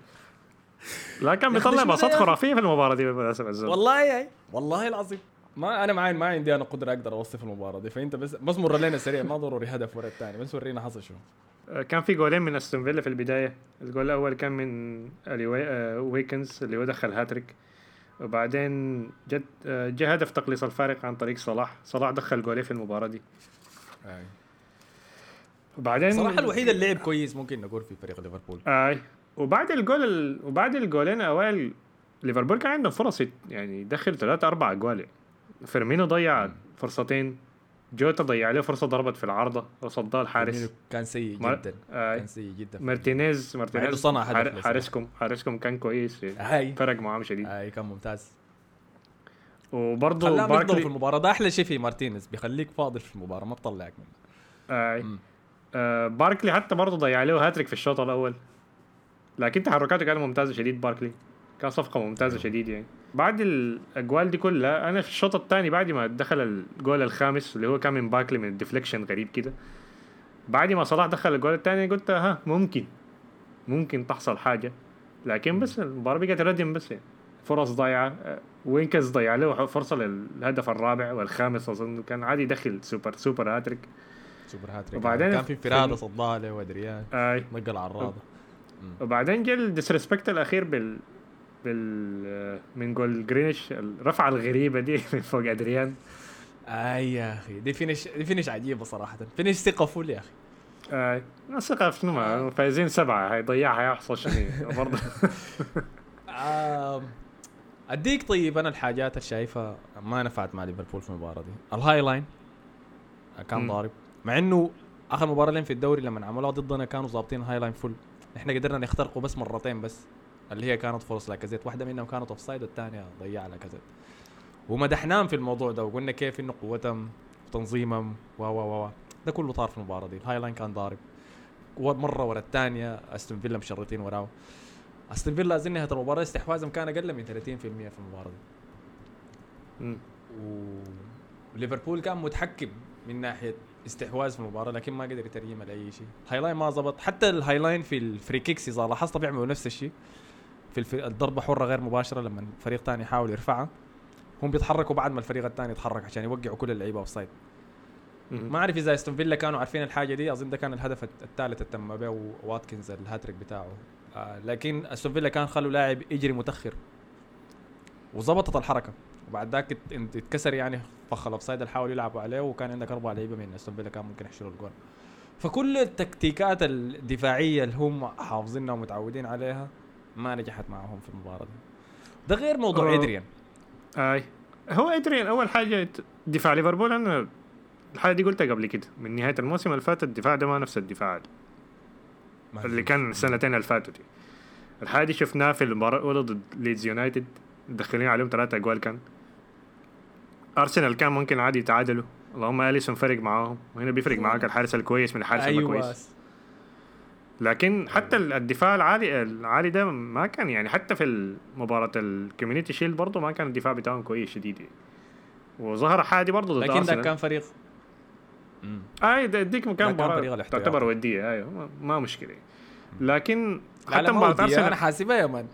لا كان بيطلع باصات؟ خرافية في المباراة دي بالمناسبه والله يا والله العظيم. ما أنا معي ما عندي أنا قدرة أقدر أوصف المباراة دي. فأنت بس بس مر لنا سريع ما ضروري هدف ورا الثاني بس ورينا حصل شو آه، كان في جولين من أستون فيلا في البداية. الجول الأول كان من آه، واتكنز اللي هو دخل هاتريك. وبعدين جد آه، جاء هدف تقليص الفارق عن طريق صلاح. صلاح دخل جولين في المباراة دي. أي. وبعدين صراحة الوحيد اللي لعب كويس ممكن نقول في فريق ليفربول. أي. وبعد الجول ال... وبعد الجولين أوائل ليفربول كان عنده فرص يعني يدخل ثلاثة أربع أجوال فيرمينو ضيع فرصتين. جوتا ضيع له فرصة ضربت في العارضة وصدها الحارس كان سيء جدا آي. كان سيء جدا مارتينيز مارتينيز صنع هدف حار- لصلاح. حارسكم حارسكم كان كويس هاي فرق معاهم شديد هاي كان ممتاز وبرضه يقدروا في باركلي المباراة ده أحلى شيء في مارتينيز بيخليك فاضل في المباراة ما بطلعك منها. مم. آه باركلي حتى برضه ضيع له هاتريك في الشوط الأول لكن تحركاته كانت ممتازة شديد باركلي كان صفقة ممتازة أيوه. شديد يعني بعد الأجوال دي كلها أنا في الشوط الثاني بعد ما دخل الجول الخامس اللي هو كان من باركلي من ال deflection غريب كده بعد ما صلاح دخل الجول الثاني قلت ها ممكن ممكن تحصل حاجة. لكن بس المباراة بقت ردم بس يعني فرص ضايعة آه، واتكنز ضيع له فرصة للهدف الرابع والخامس أظن كان عادي يدخل سوبر سوبر هاتريك. سوبر هاتريك وبعدين كان في انفرادة صدها له وأدريان آي. نقل العراضه وبعدين جاء ال disrespect الأخير بال بال آه، من جول جريليش الرفعه الغريبة دي من فوق أدريان. أي يا أخي دي finish دي finish عجيبة صراحة. finish ثقة full يا أخي. آه ثقة في شنو؟ ما- فايزين سبعة هيضيعها يحصل شنو؟ برضه. أديك طيب أنا الحاجات اللي شايفها ما نفعت مع ليفربول في المباراة دي. ال high line كان. ضارب. مع إنه آخر مباراة لينا في الدوري لما عملوها ضدنا كانوا ظابطين high line full إحنا قدرنا نخترقوا بس مرتين بس. اللي هي كانت فرص لاكازيت واحدة منهم كانت offside والثانية ضيع لاكازيت ومدحناهم في الموضوع ده وقلنا كيف إنه قوتهم وتنظيمهم و و و ده كله طار في المباراة دي. ال high line كان ضارب. مرة ورا الثانية أستون فيلا مشرطين وراه أستون فيلا أظن نهايه المباراة استحواذهم كان أقل من 30% في المباراة دي. وليفربول كان متحكم من ناحية استحواذ في المباراة لكن ما قدر يترجمها لاي شيء. high line ما زبط حتى ال high line في ال free kicks إذا لاحظت بيعملوا نفس الشيء. في الف- الضربة حرة غير مباشرة لما فريق ثاني يحاول يرفعها. هم بيتحركوا بعد ما الفريق الثاني يتحرك عشان يوقعوا كل اللعيبة offside. ما أعرف إذا استون فيلا كانوا عارفين الحاجة دي أظن ده كان الهدف الثالث اللي تم به واتكنز الهاتريك بتاعه. آه لكن استون فيلا كان خلوا لاعب يجري متأخر. وظبطت الحركة. وبعد ذاك ات- ات- اتكسر يعني فخ ال offside اللي حاولوا يلعبوا عليه وكان عندك أربع لعيبة من استون فيلا كان ممكن يحشروا الجول فكل التكتيكات الدفاعية اللي هم حافظينها ومتعودين عليها ما نجحت معهم في المباراة دي. ده غير موضوع أه. إدريان. أي. هو إدريان أول حاجة دفاع ليفربول أنا الحاجة دي قلتها قبل كده. من نهاية الموسم اللي فات الدفاع ده ما نفس الدفاع ما اللي كان السنتين اللي فاتوا دي. الحاجة دي شفناها في المباراة الأولى ضد ليدز يونايتد مدخلين عليهم ثلاثة أجوال كان. أرسنال كان ممكن عادي يتعادلوا. اللهم إليسون فرق معاهم. وهنا بيفرق معاك الحارس الكويس من الحارس أيوة. أيوه. كويس لكن حتى الدفاع العالي العالي ده ما كان يعني حتى في مباراة ال Community Shield برضه ما كان الدفاع بتاعهم كويس شديد. يعني. وظهر عادي برضه ضد لكن ده ارسنال كان فريق. اي ده- ديك ده كان كان فريق مباراة الاحتياطي. تعتبر ودية. أيوه ما, ما مشكلة. لكن حتى مباراة ودي أنا ارسنال حاسبها يا مان.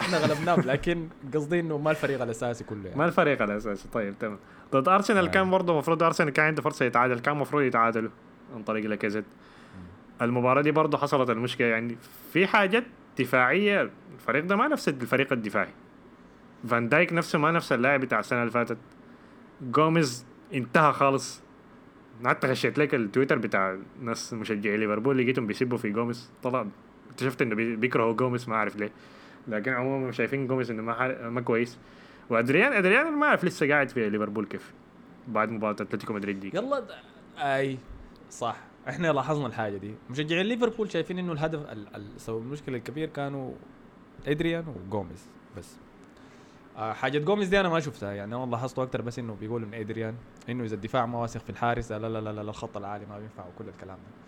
إحنا غلبناهم لكن قصدي إنه ما الفريق الأساسي كله يعني. ما الفريق الأساسي. طيب تمام. ضد ارسنال آه. كان برضه المفروض ارسنال كان عنده فرصة يتعادل. كان المفروض يتعادلوا عن طريق لاكازيت المباراة دي برضه حصلت المشكلة يعني في حاجات دفاعية الفريق ده ما نفس الفريق الدفاعي. فان دايك نفسه ما نفس اللاعب بتاع السنة اللي فاتت. جوميز انتهى خالص. حتى خشيت لك التويتر بتاع ناس مشجعي ليفربول لقيتهم بيسبوا في جوميز. طلع اكتشفت إنه بي- بيكرهوا جوميز ما أعرف ليه. لكن عموما شايفين جوميز إنه ما حال- ما كويس. وأدريان أدريان ما أعرف لسه قاعد في ليفربول كيف. بعد مباراة أتلتيكو مدريد دي. يلا د- أي صح. إحنا لاحظنا الحاجة دي. مشجعين ليفربول شايفين إنه الهدف ال- ال- سبب المشكلة الكبير كانوا أدريان وجوميز بس. آه حاجة جوميز دي أنا ما شفتها. يعني أنا لاحظته أكتر بس إنه بيقولوا ان أدريان إنه إذا الدفاع ما واثق في الحارس لا لا لا لا, لا الخط العالي ما بينفع وكل الكلام ده.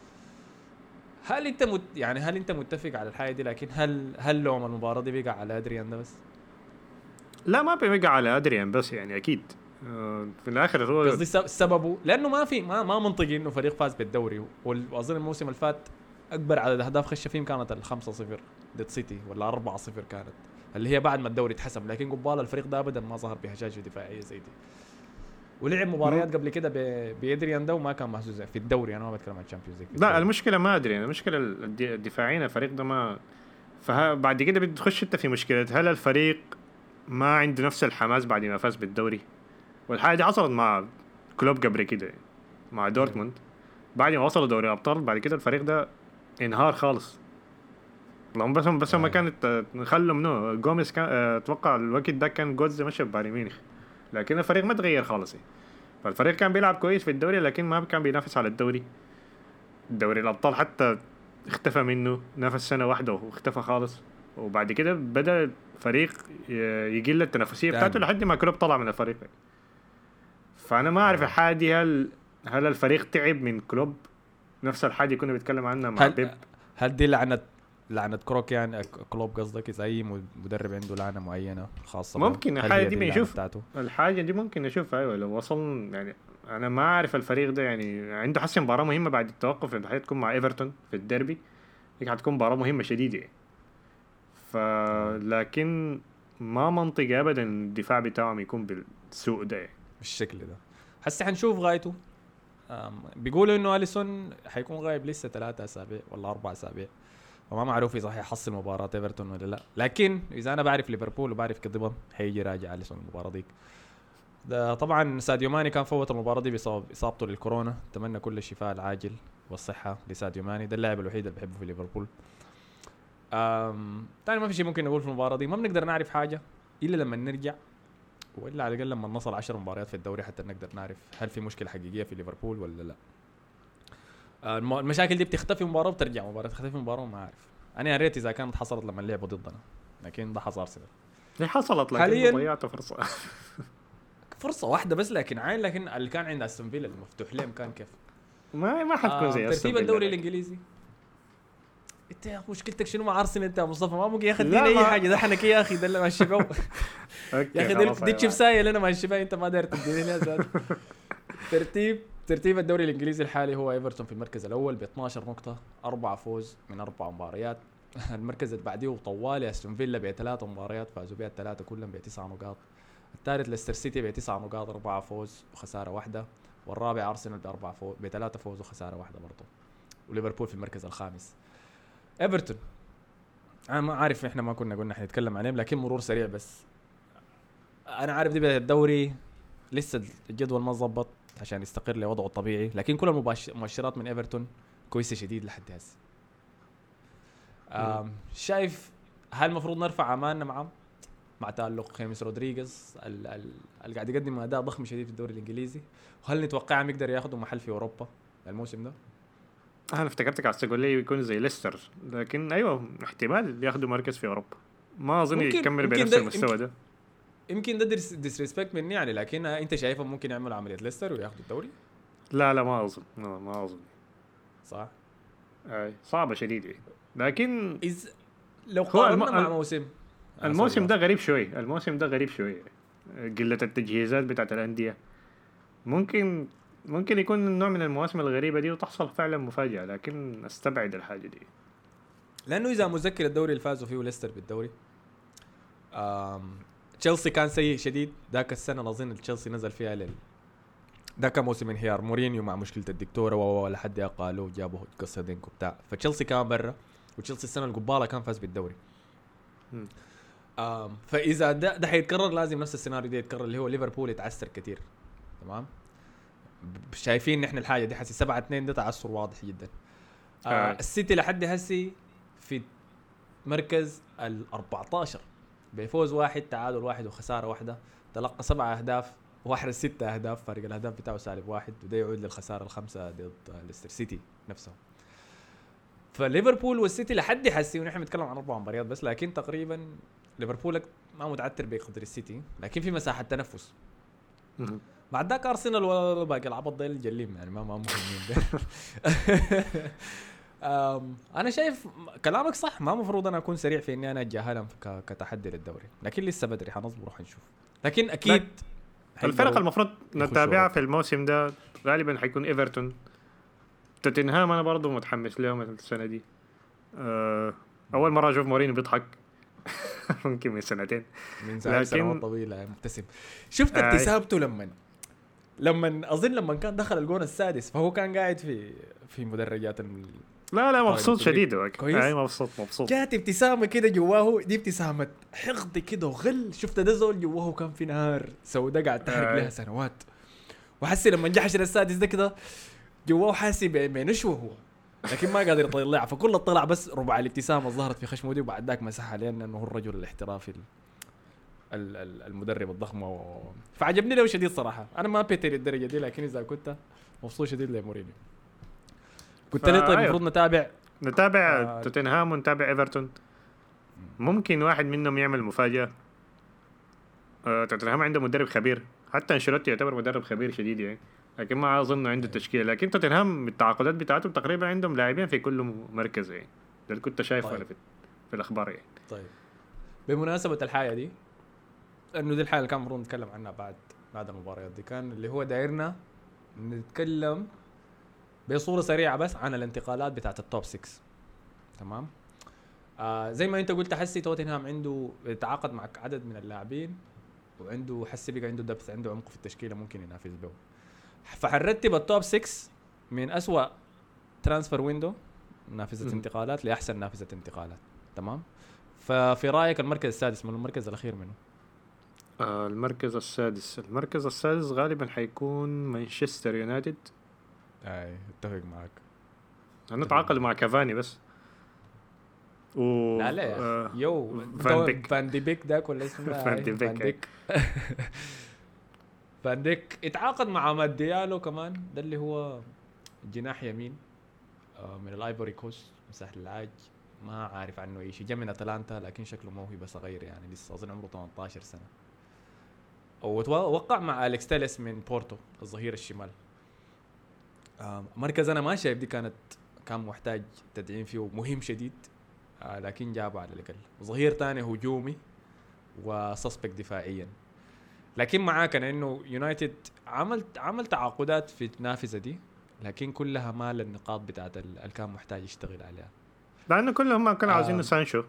هل أنت مت يعني هل أنت متفق على الحاجة دي؟ لكن هل هل لوم المباراة دي بقى على أدريان ده بس؟ لا ما بيوقع على أدريان بس يعني أكيد. في الآخر هو قصدي سب- سببه لأنه ما في ما ما منطقي إنه فريق فاز بالدوري. وأظن الموسم اللي فات أكبر عدد أهداف خش فيهم كانت ال 5 0 ضد سيتي ولا 4 0 كانت اللي هي بعد ما الدوري اتحسب. لكن قبال الفريق ده ابدا ما ظهر بهشاشة دفاعية زي دي. ولعب مباريات قبل كده بأدريان ده وما كان محظوظ في الدوري. أنا ما بتكلم عن ال Champions League لا المشكلة ما أدري. المشكلة الد- الدفاعيين الفريق ده ما فبعد كده بتخش أنت في مشكلة. هل الفريق ما عنده نفس الحماس بعد ما فاز بالدوري؟ والحاجة دي حصلت مع كلوب قبل كده مع دورتموند بعد ما وصلوا دوري الأبطال بعد كده الفريق ده انهار خالص لهم بس بس ما آه. كانت نخلوا منه جوميز كان آه، أتوقع الوقت ده كان جوتز مشى ببايرن ميونخ لكن الفريق ما تغير خالص. فالفريق كان بيلعب كويس في الدوري لكن ما كان بينافس على الدوري دوري الأبطال حتى اختفى منه نافس سنة واحدة واختفى خالص وبعد كده بدأ الفريق يقل التنافسية. بتاعته لحد ما كلوب طلع من الفريق فأنا ما أعرف الحاجة دي هل هل الفريق تعب من كلوب نفس الحاجة كنا بنتكلم عنها مع بيب هل هل دي لعنه لعنة كروك يعني كلوب قصدك اذا اي مدرب عنده لعنة معينة خاصة؟ ممكن هل الحاجة هي دي بنشوف. الحاجة دي ممكن نشوفها أيوه لو وصل يعني أنا ما أعرف الفريق ده يعني عنده حسن مباراة مهمة بعد التوقف اللي حتكون مع إيفرتون في الديربي دي حتكون مباراة مهمة شديدة يعني. ف لكن ما منطقي ابدا الدفاع بتاعهم يكون بالسوء ده يعني. بالشكل ده. هسه حنشوف غايته. بيقولوا إنه أليسون حيكون غايب لسه ثلاثة أسابيع ولا أربع أسابيع. وما معروف إذا حيحصل مباراة ايفرتون ولا لا. لكن إذا أنا بعرف ليفربول وبعرف كذبا حيجي راجع أليسون المباراة ديك. ده طبعا ساديو ماني كان فوت المباراة دي بسبب إصابته للكورونا. أتمنى كل الشفاء العاجل والصحة لساديو ماني. ده اللاعب الوحيد اللي بحبه في ليفربول. تاني ما في شيء ممكن نقول في المباراة دي. ما بنقدر نعرف حاجة إلا لما نرجع وإلا على الأقل لما نصل 10 مباريات في الدوري حتى نقدر نعرف هل في مشكلة حقيقية في ليفربول ولا لا. آه، الم- المشاكل دي بتختفي مباراة وبترجع مباراة تختفي مباراة ما أعرف. أنا يا ريت إذا كانت حصلت لما لعبوا ضدنا لكن ده حصل ارسنال دي حصلت لكن حالياً- ضيعت فرصة. فرصة واحدة بس لكن عين لكن اللي كان عند أستون فيلا المفتوح لهم كان كيف؟ ما ما حتكون آه زي أستون ترتيب الدوري. الإنجليزي. إنت يا أخي مشكلتك شنو مع أرسنال أنت يا مصطفى؟ ما ممكن يا أخي لا، اديني أي حاجة ضحنك يا أخي ده ماشي بيه أوكي، يا أخي دي تشيف سايل أنا ماشي بيه أنت ما داير تديني ترتيب ترتيب الدوري الإنجليزي الحالي هو إيفرتون في المركز الأول ب 12 نقطة أربع فوز من أربع مباريات. المركز اللي بعديه طوالي أستون فيلا بثلاث مباريات فازوا بها الثلاثة كلهم بتسع نقاط. الثالث ليستر سيتي بتسع نقاط اربعه فوز وخسارة واحدة. والرابع أرسنال باربع فوز بثلاثه فوز وخسارة واحدة برضه وليفربول في المركز الخامس. ايفرتون أنا ما عارف إحنا ما كنا قلنا حنتكلم عليهم لكن مرور سريع بس. أنا عارف دي بدايه الدوري لسه الجدول ما ظبط عشان يستقر لوضعه الطبيعي لكن كل المؤشرات من ايفرتون كويسة شديد لحد هسه. شايف هل المفروض نرفع امالنا معهم مع تألق خيمس رودريغيز ال- ال- اللي قاعد يقدم أداء ضخم شديد في الدوري الإنجليزي. وهل نتوقعهم يقدر ياخذوا محل في أوروبا الموسم ده؟ أنا افتكرتك عايز تقول لي يكون زي ليستر لكن أيوه احتمال ياخذوا مركز في أوروبا. ما أظن يكمل بنفس المستوى ده. يمكن ده disrespect مني يعني لكن أنت شايفهم ممكن يعملوا عملية ليستر وياخذوا الدوري؟ لا لا ما أظن لا ما أظن. صح؟ أي. صعبة شديده لكن إذ لو قارنا الم- مع موسم. آه، الموسم sorry، ده غريب شوي الموسم ده غريب شوي قلة التجهيزات بتاعت الأندية. ممكن ممكن يكون نوع من المواسم الغريبة دي وتحصل فعلا مفاجأة لكن أستبعد الحاجة دي. لأنه إذا متذكر الدوري اللي فازوا فيه ليستر بالدوري تشيلسي كان سيء شديد. ذاك السنة اظن تشيلسي نزل فيها لل ذاك موسم انهيار. مورينيو مع مشكلة الدكتورة و لحد قالوا جابوا قصة دينك وبتاع. فتشيلسي كان برا وتشيلسي السنة القبالة كان فاز بالدوري. فإذا ده, ده حيتكرر لازم نفس السيناريو ده يتكرر اللي هو ليفربول يتعثر كثير تمام؟ شايفين نحن الحاجة دي حسي 7 2 ده تعثر واضح جدا. آه آه. السيتي لحد هسي في مركز ال 14 بفوز واحد تعادل واحد وخسارة واحدة. تلقى سبع أهداف واحرز ست أهداف فرق الأهداف بتاعه سالب واحد وده يعود للخسارة الخمسه ضد ليستر سيتي نفسه. فليفربول والسيتي لحد حسي ونحن بنتكلم عن أربع مباريات بس لكن تقريبا ليفربول ما متعثر بقدر السيتي لكن في مساحة تنفس. بعد ذاك ارسنال وباقي العبط ده الجليم يعني ما ما مهمين. أنا شايف كلامك صح ما مفروض أنا أكون سريع في إني أنا أتجاهلهم كتحدي للدوري. لكن لسه بدري حنصبر وحنشوف لكن أكيد الفرق المفروض نتابعها في الموسم ده غالبا حيكون إيفرتون. توتنهام أنا برضو متحمس لهم السنة دي. أه أول مرة أشوف مورينيو بيضحك. ممكن من سنتين. من زمان لكن- سنوات طويلة مبتسم. شفت آي. ابتسامته لما لما أظن لما كان دخل الجون السادس فهو كان قاعد في في مدرجات ال- لا لا مبسوط طيب، شديد هو. كويس؟ اي مبسوط مبسوط جات ابتسامة كده جواه دي ابتسامة حقد كده وغل شفت ده زول جواه كان في نار سوداء قاعد تحرق آه. لها سنوات وحسي لما جحش السادس ده كده جواه حاسي بنشوة هو لكن ما قادر يطلعها فكل طلع بس ربع الابتسامة ظهرت في خشمه دي وبعد ذاك مسحها لأنه هو الرجل الاحترافي ال- ال- ال- المدرب الضخم و... فعجبني له شديد صراحة. أنا ما بيتي للدرجة دي لكن إذا كنت مبسوط شديد لمورينيو. قلت لي طيب. المفروض نتابع. نتابع آه. توتنهام ونتابع إيفرتون. ممكن واحد منهم يعمل مفاجأة. آه، توتنهام عنده مدرب خبير. حتى أنشيلوتي يعتبر مدرب خبير شديد يعني. لكن ما أظن عنده تشكيلة. لكن توتنهام بالتعاقدات بتاعتهم تقريبا عندهم لاعبين في كل مركز يعني. ده اللي كنت شايفه طيب. في, في الأخبار يعني. طيب. بمناسبة الحاجة دي إنه دي الحاجة اللي كان المفروض نتكلم عنها بعد بعد المباريات دي كان اللي هو دايرنا نتكلم بصورة سريعة بس عن الانتقالات بتاعت ال top 6 تمام؟ آه زي ما أنت قلت حسي توتنهام عنده تعاقد مع عدد من اللاعبين وعنده حسي بقى عنده depth عنده عمق في التشكيلة ممكن ينافس به. فحنرتب ال top 6 من أسوأ transfer window نافذة مم. انتقالات لأحسن نافذة انتقالات. تمام؟ ففي رأيك المركز السادس من المركز الأخير منه؟ المركز السادس. المركز السادس غالبا حيكون مانشستر يونايتد. أي أتفق معك. أنا تعاقدوا مع كافاني بس. و لا لا. آه. فان ديك. فان دي بيك ذاك ولا اسمه؟ فان دي بيك، فان ديك فان ديك اتعاقد مع أماد ديالو كمان. ده اللي هو جناح يمين آه، من ال Ivory Coast ساحل العاج ما عارف عنه أي شيء. جا من أتلانتا لكن شكله موهبة صغير يعني لسه اظن عمره 18 سنة. ووقع مع أليكس تيلس من بورتو الظهير الشمال. آه، مركز أنا ما شايف دي كانت كان محتاج تدعيم فيه مهم شديد آه، لكن جابه على الأقل. ظهير ثاني هجومي وسيء دفاعيا. لكن معاك أنا إنه يونايتد عمل عمل تعاقدات في النافذه دي لكن كلها ما للنقاط بتاعت ال- اللي كان محتاج يشتغل عليها. لأنه كلهم ما كانوا آه. عاوزين سانشو.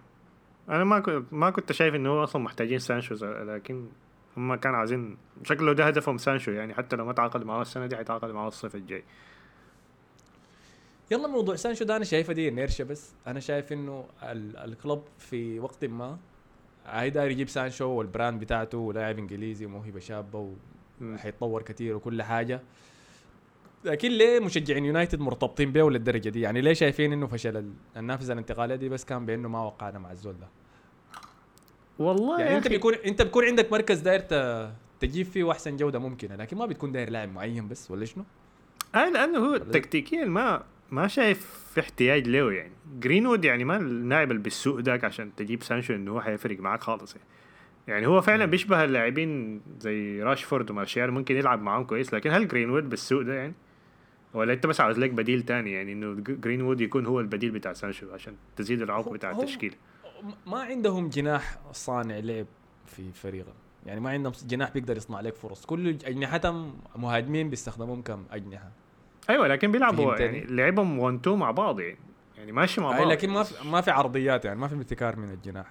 أنا ما كنت ما كنت شايف إنه هو أصلا محتاجين سانشو لكن هم كانوا عاوزين شكله ده هدفهم سانشو يعني حتى لو ما تعاقد معاه السنة دي حيتعاقد معاه الصيف الجاي. يلا موضوع سانشو ده أنا شايفه دي نيرشة بس. أنا شايف إنه ال- الكلب في وقت ما هيدار يجيب سانشو والبراند بتاعته ولاعب إنجليزي وموهبة شابة. وحيتطور كثير وكل حاجة. لكن ليه مشجعين يونايتد مرتبطين به للدرجه دي؟ يعني ليه شايفين إنه فشل ال- النافذة الانتقالية دي بس كان بإنه ما وقعنا مع الزول ده؟ والله يعني أنت بيكون أنت بيكون عندك مركز داير تجيب فيه أحسن جودة ممكنة لكن ما بتكون داير لاعب معين بس ولا شنو؟ آه لأنه هو تكتيكيا ما ما شايف في احتياج له يعني جرينوود يعني ما اللاعب اللي بالسوق ذاك عشان تجيب سانشو إنه هو حيفرق معاك خالص يعني. يعني هو فعلا. بيشبه اللاعبين زي راشفورد ومارشال ممكن يلعب معاهم كويس لكن هل جرينوود بالسوق ده يعني ولا أنت بس عاوز لك بديل تاني يعني إنه جرينوود يكون هو البديل بتاع سانشو عشان تزيد العمق بتاع هو- التشكيل ما عندهم جناح صانع لعب في فريقهم. يعني ما عندهم جناح بيقدر يصنع لك فرص. كل أجنحتهم مهاجمين بيستخدموهم كم أجنحة. أيوه لكن بيلعبوا؟ يعني لعبهم 1 2 مع بعض يعني. يعني ماشي مع بعض. لكن ما في ما في عرضيات يعني ما في ابتكار من الجناح.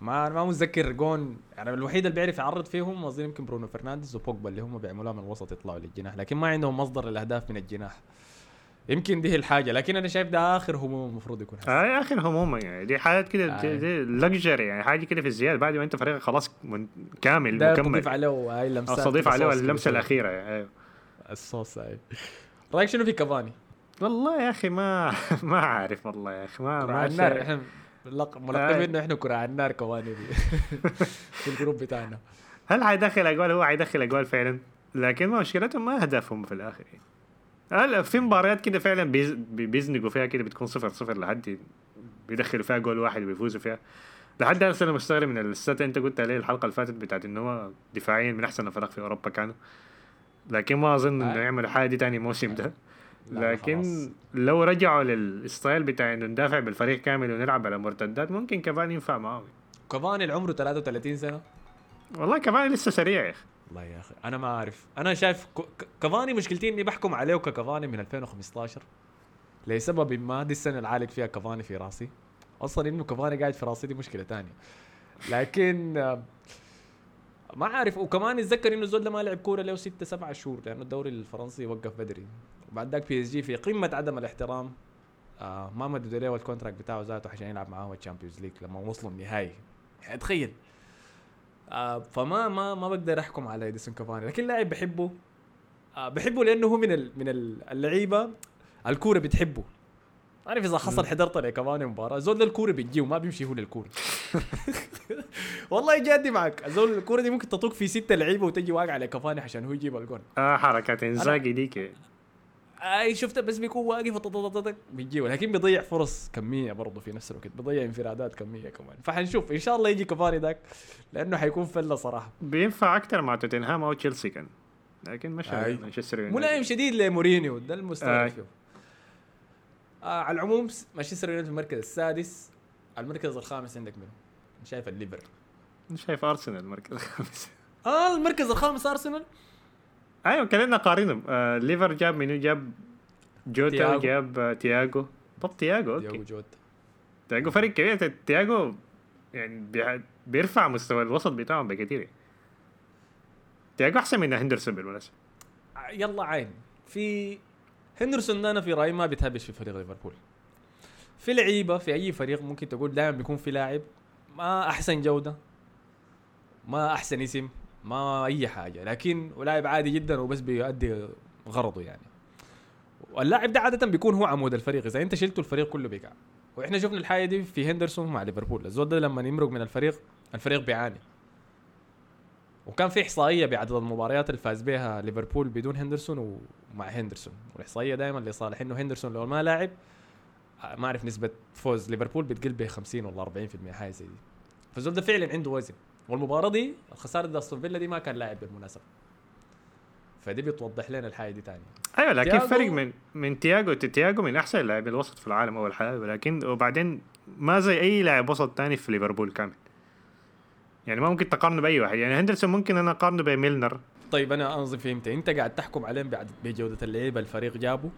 ما أنا ما متذكر جون يعني الوحيد اللي بيعرف يعرض فيهم أظن يمكن برونو فرنانديز وبوجبا اللي هم بيعملوها من الوسط يطلعوا للجناح. لكن ما عندهم مصدر الاهداف من الجناح. يمكن دي الحاجة لكن أنا شايف ده آخر هموم المفروض يكون حسن. آه آخر هموم يعني دي حاجات كده آه. دي, luxury يعني حاجة كده في الزيادة بعد ما أنت فريقك خلاص من كامل ده مكمل تضيف عليه هاي لمسات استضيف كده عليه اللمسة. الأخيرة يعني. أيوه. الصوص هاي رأيك شنو في كافاني؟ والله يا أخي ما ما عارف والله يا أخي ما ما النار. إحنا لق- ملقبين إنه إحنا كرة على النار كافاني في, في ال group بتاعنا هل حيدخل أجوال هو حيدخل أجوال فعلا لكن ما مشكلتهم ما اهدافهم في الآخر يعني. هلا في مباريات كده فعلا بيز- بي- بيزنقوا فيها كده بتكون صفر صفر لحد بيدخلوا فيها جول واحد وبيفوزوا فيها؟ لحد هسه أنا مستغرب من الستة أنت قلت عليه الحلقة اللي فاتت بتاعت انه هو دفاعيا من أحسن الفرق في أوروبا كانوا. لكن ما أظن إنه. يعملوا حاجة دي تاني موسم ده. لكن خلاص. لو رجعوا لل style بتاع إنه ندافع بالفريق كامل ونلعب على مرتدات ممكن كمان ينفع معاهم كافاني اللي عمره 33 سنة؟ والله كمان لسه سريع يا أخي. والله يا أخي. أنا ما أعرف. أنا شايف كافاني مشكلتي إني بحكم عليه ككافاني من 2015 لسبب ما دي السنة اللي علق فيها كافاني في راسي. أصلا إنه كافاني قاعد في راسي دي مشكلة تانية. لكن ما عارف وكمان أتذكر إنه الزول ده ما لعب كورة له ستة سبعة شهور لأنه الدوري الفرنسي وقف بدري. وبعد ذاك PSG في قمة عدم الاحترام آه ما مددوا له ال contract بتاعه ذاته عشان يلعب معاه ال Champions League لما وصلوا النهائي. يعني تخيل. آه فما ما ما بقدر أحكم على اديسون كافاني لكن لاعب بحبه. آه بحبه لأنه هو من ال من ال- اللعيبة الكورة بتحبه. عارف إذا حصل حضرت لكافاني مباراة زول الكورة بتجيه وما بيمشي هو للكورة. والله جادي معك. زول الكورة دي ممكن تطوق في ستة لعيبة وتجي واقع على كافاني عشان هو يجيب الجول آه حركات إنزاجي ديك. آي شفته بس بيكون واقف بيجيه لكن بيضيع فرص كمية برضه في نفس الوقت بيضيع انفرادات كمية كمان. فحنشوف إن شاء الله يجي كافاني ذاك لأنه حيكون فلة صراحة. بينفع أكثر مع توتنهام أو تشيلسي كان. لكن مش. مانشستر يونايتد. ملائم شديد لمورينيو ده. فيه آه على العموم مانشستر يونايتد في المركز السادس المركز الخامس عندك منه. شايف الليفر. شايف أرسنال المركز الخامس. آه المركز الخامس أرسنال؟ أيوه كلنا قارنهم. آه ليفر جاب منو؟ جاب جوتا تياغو. جاب آه تياجو طب تياجو أوكي. جوتا. تياجو فريق كبير. تياجو يعني بيرفع مستوى الوسط بتاعهم بكثير تياجو أحسن من هندرسون بالمناسبة. آه، يلا عين. في هندرسون أنا في رأيي ما بيتهبش في فريق ليفربول. في لعيبة في أي فريق ممكن تقول دائما بيكون في لاعب ما أحسن جودة ما أحسن اسم. ما أي حاجة لكن لاعب عادي جدا وبس بيؤدي غرضه يعني. واللاعب ده عادة بيكون هو عمود الفريق. إذا أنت شلته الفريق كله بيقع. وإحنا شفنا الحاجة دي في هندرسون مع ليفربول. الزول ده لما يمرق من الفريق الفريق بيعاني. وكان في إحصائية بعدد المباريات اللي فاز بها ليفربول بدون هندرسون ومع هندرسون. والإحصائية دائما لصالح إنه هندرسون لو ما لاعب ما أعرف نسبة فوز ليفربول بتقل ب 50 ولا 40% حاجة زي دي. فالزول ده فعلا عنده وزن. والمباراة دي الخساره دي استون فيلا دي ما كان لاعب بالمناسبة. فدي بتوضح لنا الحاجة دي تاني أيوه لكن تياجو- فرق من من تياجو تياجو من أحسن لاعبي الوسط في العالم أول حاجة ولكن وبعدين ما زي أي لاعب وسط تاني في ليفربول كامل. يعني ما ممكن تقارنه بأي واحد. يعني هندرسون ممكن أنا أقارنه بميلنر. طيب أنا انظر فهمت أنت قاعد تحكم عليهم بعد بجودة اللعيبة الفريق جابه؟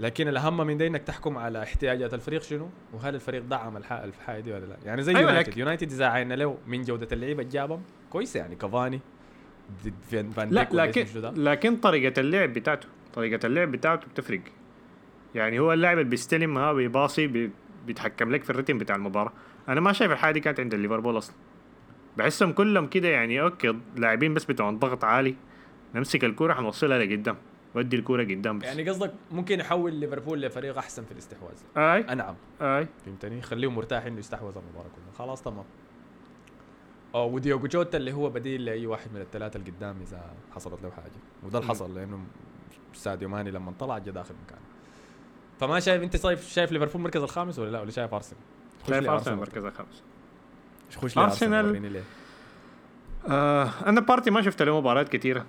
لكن الأهم من ده إنك تحكم على احتياجات الفريق شنو؟ وهل الفريق دعم الح- الحاجة دي ولا لا؟ يعني زي أيوة، يونايتد يونايتد اذا عينا له من جودة اللعيبة اللي جابهم كويسة يعني. كافاني فان فان لا لكن. لكن طريقة اللعب بتاعته طريقة اللعب بتاعته بتفرق. يعني هو اللاعب اللي بيستلم ها بيباصي بي- بيتحكم لك في ال rhythm بتاع المباراة. أنا ما شايف الحاجة دي كانت عند ليفربول أصلا. بحسهم كلهم كده يعني أوكي لاعبين بس بتوع ضغط عالي. نمسك الكوره حنوصلها لقدام. ودي الكورة قدام بس. يعني قصدك ممكن يحول ليفربول لفريق أحسن في الاستحواذ. أي. انعم أي. فهمتني؟ خليه مرتاح إنه يستحوذ المباراة كلها. خلاص تمام. آه وديوجو جوتا اللي هو بديل لأي واحد من الثلاثة اللي قدام إذا حصلت له حاجة. وده اللي. حصل لأنه ساديو ماني لما طلع جا داخل مكانه. فما شايف أنت شايف شايف ليفربول المركز الخامس ولا لا؟ ولا شايف أرسنال؟ شايف أرسنال المركز الخامس. خش لي أرسنال آه أنا بارتي ما شفت له مباريات كثيره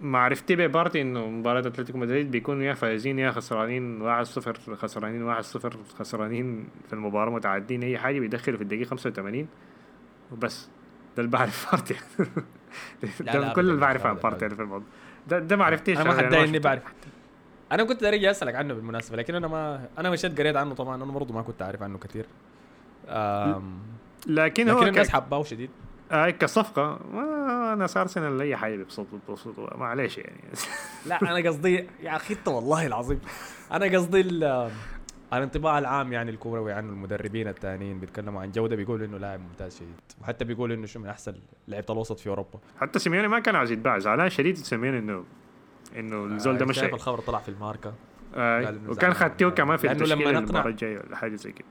معرفتي ببارتي إنه مباراة أتلتيكو مدريد بيكونوا يا فايزين يا خسرانين 1-0 خسرانين 1-0 خسرانين في المباراة متعادلين أي حاجة بيدخلوا في الدقيقة 85 وبس. ده اللي بعرف بارتي. ده لا، كل اللي بعرف عن بارتي في الموضوع. ده ده ما عرفتيش أنا ما حد اني. بعرف أنا كنت داري أسألك عنه بالمناسبة لكن أنا ما أنا مشيت قريت عنه طبعا أنا برضه ما كنت عارف عنه كثير. لكن لكن هو الناس. حباه شديد. آه كصفقة. ما أنا ارسنال اي حاجة بيبسط بيبسط معلش يعني. لا أنا قصدي يا أخي أنت والله العظيم. أنا قصدي ال- الانطباع العام يعني الكروي عنه المدربين الثانيين بيتكلموا عن جودة بيقولوا إنه لاعب ممتاز شديد. وحتى بيقولوا إنه هو من أحسن لعيبة الوسط في أوروبا. حتى سيميوني ما كان عايز يتباع زعلان شديد سيميوني انه إنه الزول ده آه، مشى شايف الخبر طلع في الماركا. إنه وكان. خدتيه كمان في التشكيله المباراه الجاية ولا حاجة زي كده.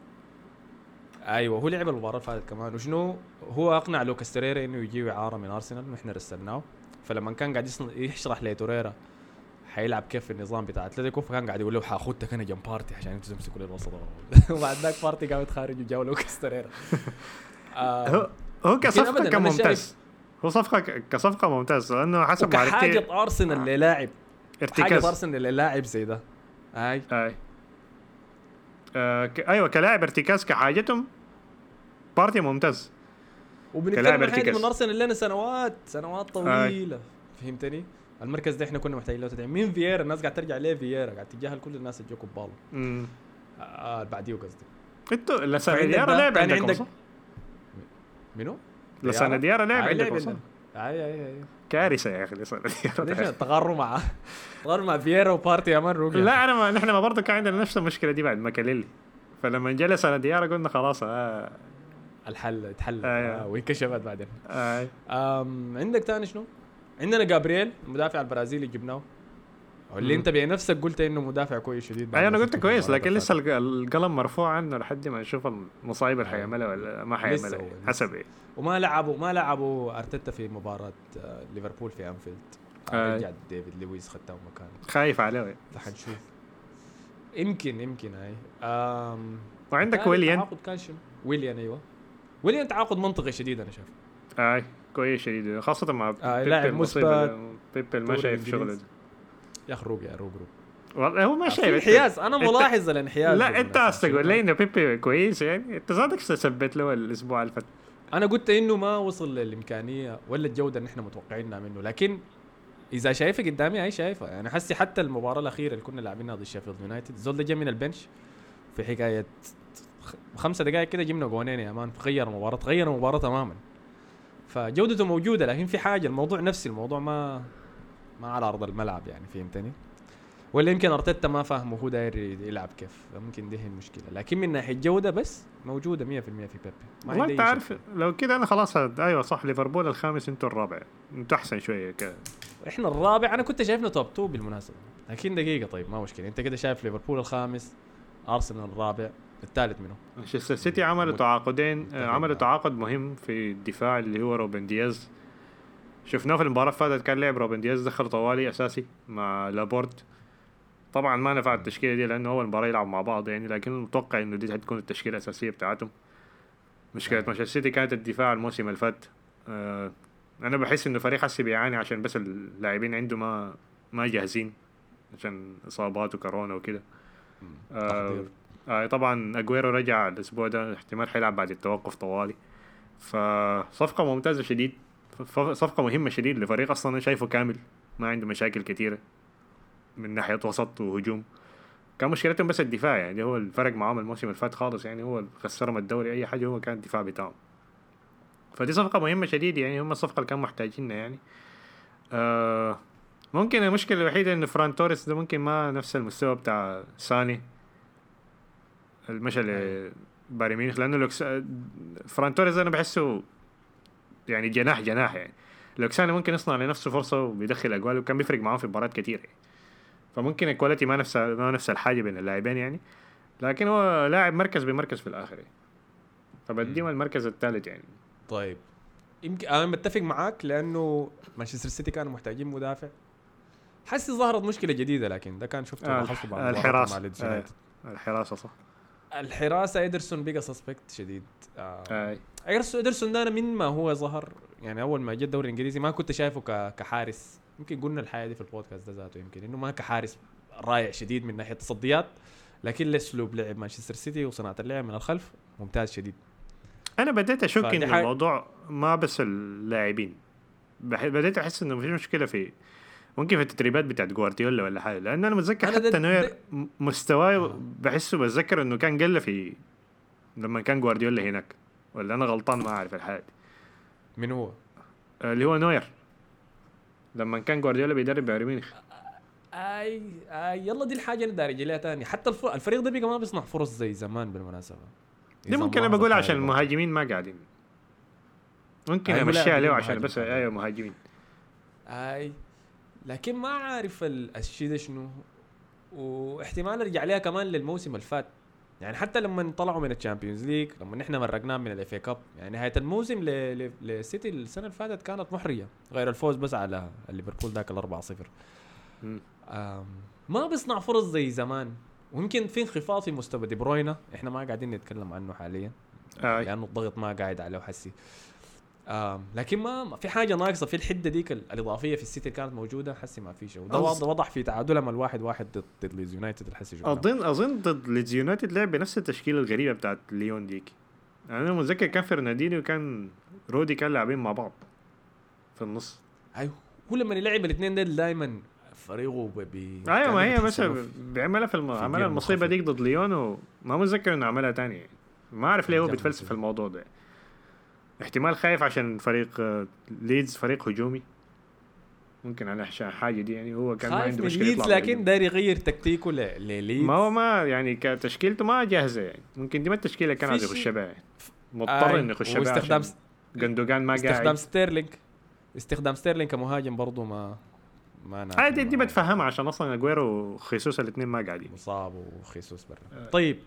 أيوه هو لعب المباراة اللي فاتت كمان. وشنو؟ هو أقنع لوكاس توريرا إنه يجي اعاره من أرسنال وإحنا رسلناه. فلما كان قاعد يشرح لتوريرا حيلعب كيف النظام بتاع أتلتيكو فكان قاعد يقول له حاخدك أنا جنب بارتي عشان أنتوا تمسكوا لي الوسط وبعد ذاك بارتي قام خارج وجاو لوكاس توريرا آه، هو هو كصفقة كان ممتاز هو صفقة كصفقة ممتاز. لأنه حسب معرفتي وكحاجة أرسنال للاعب. حاجة ارتكاز. أرسنال للاعب زي ده. اي اي آه ك... أيوه كلاعب ارتكاز كحاجتهم. بارتي ممتاز. وبنتكلم عن. من ارسنال لنا سنوات سنوات طويلة. فهمتني؟ المركز ده إحنا كنا محتاجين له تدعيم. مين فييرا؟ الناس قاعد ترجع ليه فييرا؟ قاعد تتجاهل كل الناس اللي جو امم آه بعديه قصدي. إنتوا ده، لعب عندكم عندك-؟ منو؟ ديارا؟ لعب آه، عندكم. اي اي اي كارثة يا أخي صار ليش تغروا مع تغروا مع فييرا وبارتي يا man لا أنا ما نحن ما برضه كان عندنا نفس المشكلة دي بعد ماكاليلي. فلما جلس أنا ديارا قلنا خلاص آه الحل اتحل آه. آه وانكشفت بعدين آه عندك تاني شنو؟ عندنا جابرييل المدافع البرازيلي جبناه واللي. انت بنفسك قلت انه مدافع كويس شديد بعد اي أنا قلت كويس لكن لسه القلم مرفوع عنه لحد ما نشوف المصايب اللي أيوة. حيعملها ولا ما حيعملها. حسب إيه وما لعبوا ما لعبوا أرتيتا في مباراة آه، ليفربول في أنفيلد آه. رجع ديفيد لويس خدته مكانه خايف عليه. فحنشوف يمكن يمكن هاي وعندك ويليان؟ ويليان أيوه ويليان تعاقد منطقي شديد أنا شايف. اي كويس شديد. خاصة مع آه، لاعب مثبت. ده. بيبي ما شايف شغله. يا أخي روق يا روق روق والله هو ما في شايف انحياز. أنا ملاحظ الانحياز لا أنت. قصدك لي انه بيبي كويس يعني. أنت ذاتك ثبت له الأسبوع اللي فات؟ أنا قلت إنه ما وصل للإمكانية ولا الجودة اللي إحنا متوقعينها منه. لكن إذا شايفه قدامي هاي شايفها يعني حسي حتى المباراة الأخيرة اللي كنا لاعبينها ضد شيفيلد يونايتد. الزول ده جا من ال bench. في حكاية خمسة دقائق كده جبنا جونين يا man غير المباراة غير المباراة تماما. فجودته موجودة لكن في حاجة الموضوع نفسي الموضوع ما ما على أرض الملعب يعني فهمتني؟ ولا يمكن أرتيتا ما فاهمه هو داير يلعب كيف. ممكن دي هي المشكلة. لكن من ناحية جودة بس موجودة 100% في بيبي ما والله أنت عارف. لو كده أنا خلاص هاد- أيوه صح ليفربول الخامس أنتوا الرابع. أنتوا أحسن شوية كده إحنا الرابع أنا كنت شايفنا top 2 بالمناسبة. لكن دقيقة طيب ما مشكلة. أنت كده شايف ليفربول الخامس أرسنال الرابع. الثالث منه مانشستر سيتي عملوا تعاقدين آه، عملوا. تعاقد مهم في الدفاع اللي هو روبن دياز شفناه في المباراة اللي فاتت كان لعب روبن دياز دخل طوالي أساسي مع لابورت طبعا ما نفع التشكيلة دي لأنه اول مباراة يلعب مع بعض يعني لكن متوقع إنه دي حتكون التشكيلة الأساسية بتاعتهم مشكلة آه. مانشستر سيتي كانت الدفاع الموسم اللي فات آه، أنا بحس إنه فريق هسي بيعاني عشان بس اللاعبين عنده ما ما جاهزين عشان إصابات وكورونا وكده. آه طبعا أجويرو رجع الأسبوع ده احتمال حيلعب بعد التوقف طوالي. فصفقة ممتازة شديد صفقة مهمة شديد لفريق أصلا أنا شايفه كامل ما عنده مشاكل كتيرة من ناحية وسط وهجوم. كان مشكلتهم بس الدفاع يعني هو الفرق معاهم الموسم اللي فات خالص يعني هو خسرهم الدوري أي حاجة هو كان الدفاع بتاعهم. فدي صفقة مهمة شديد يعني هم الصفقة اللي كانوا محتاجينها يعني. آه ممكن المشكلة الوحيدة انه فران توريس ده ممكن ما نفس المستوى بتاع ساني. ال مشى لبايرن ميونخ لأنه لو قست فران توريس أنا بحسه يعني جناح جناح يعني. لو ساني ممكن يصنع لنفسه فرصة وبيدخل أقوال وكان بيفرق معاه في مباريات كتير. يعني. فممكن ال quality ما نفس ما نفس الحاجة بين اللاعبين يعني. لكن هو لاعب مركز بمركز في الآخر. يعني. فبديهم المركز الثالث يعني. طيب. يمكن أنا متفق معاك لأنه مانشستر سيتي كانوا محتاجين مدافع. حسي ظهرت مشكلة جديدة لكن ده كان شفته آه، ليدز آه. الحراسه صح. الحراسة ادرسون بقى suspect شديد. آه. ادرسون ده أنا من ما هو ظهر يعني أول ما جاء الدوري الانجليزي ما كنت شايفه كحارس. يمكن قلنا الحاجة دي في البودكاست ده ذاته يمكن إنه ما كحارس رائع شديد من ناحية التصديات لكن لأسلوب لعب مانشستر سيتي وصناعة اللعب من الخلف ممتاز شديد. أنا بديت أشك حاجة- الموضوع ما بس اللاعبين بديت أحس إنه في مشكلة في ممكن في التدريبات بتاعت جوارديولا ولا حاجة لأن أنا متذكر أنا حتى نوير مستواه. بحسه بتذكر إنه كان قل في لما كان جوارديولا هناك ولا أنا غلطان ما أعرف الحاجة دي. من هو؟ اللي هو نوير لما كان جوارديولا بيدرب بايرن ميونخ اي آي يلا دي الحاجة اللي داري لها تاني حتى الف... الفريق ده بقى ما بيصنع فرص زي زمان بالمناسبة دي ممكن أنا بقول عشان. المهاجمين ما قاعدين ممكن أمشيها عليه عشان بس. أيوه مهاجمين آي لكن ما عارف ال- الشيء ده شنو. واحتمال ارجع لها كمان للموسم اللي فات يعني حتى لما طلعوا من ال Champions League لما نحن مرقناه من ال FA Cup يعني نهاية الموسم ل- ل- لسيتي السنة اللي فاتت كانت محرجه غير الفوز بس على ليفربول ذاك ال 4 0 مم. آم، ما بيصنع فرص زي زمان. ويمكن في انخفاض في مستوى دي بروينا. إحنا ما قاعدين نتكلم عنه حاليا. آه. لأنه الضغط ما قاعد عليه حسي. لكن ما ما في حاجة ناقصة في الحتة ديك ال- الإضافية في السيتي كانت موجودة حسي ما في شيء وده وضح في تعادلهم الواحد واحد ضد ضد ليدز يونايتد الحسي شفناه. اظن أظن ضد ليدز يونايتد لعب بنفس التشكيلة الغريبة بتاعت ليون ديك يعني أنا متذكر كان فرناندينيو وكان رودي كان لاعبين مع بعض في النص أيوه هو لما يلعب الاثنين دول دائما فريقه بي أيوه ما هي مثلا بيعملها في الم... عملها المصيبة. ديك ضد ليون وما متذكر إنه عملها تاني ما أعرف ليه هو بيتفلسف. في الموضوع ده احتمال خايف عشان فريق آه، ليدز فريق هجومي ممكن على الحاجة دي يعني هو كان ما عنده مشكلة ليدز لكن. داير يغير تكتيكه لليدز ما هو ما يعني كتشكيلته ما جاهزة يعني ممكن دي ما التشكيلة كان عايز يخش بها يعني. مضطر إنه يخش بها واستخدام جندوجان ما استخدام قاعد ستيرلينج استخدام ستيرلينج كمهاجم برضه ما ما نافع عادي دي. بتفهمها عشان أصلا أجويرو وخيسوس الاثنين ما قاعدين مصاب وخيسوس برا آه. طيب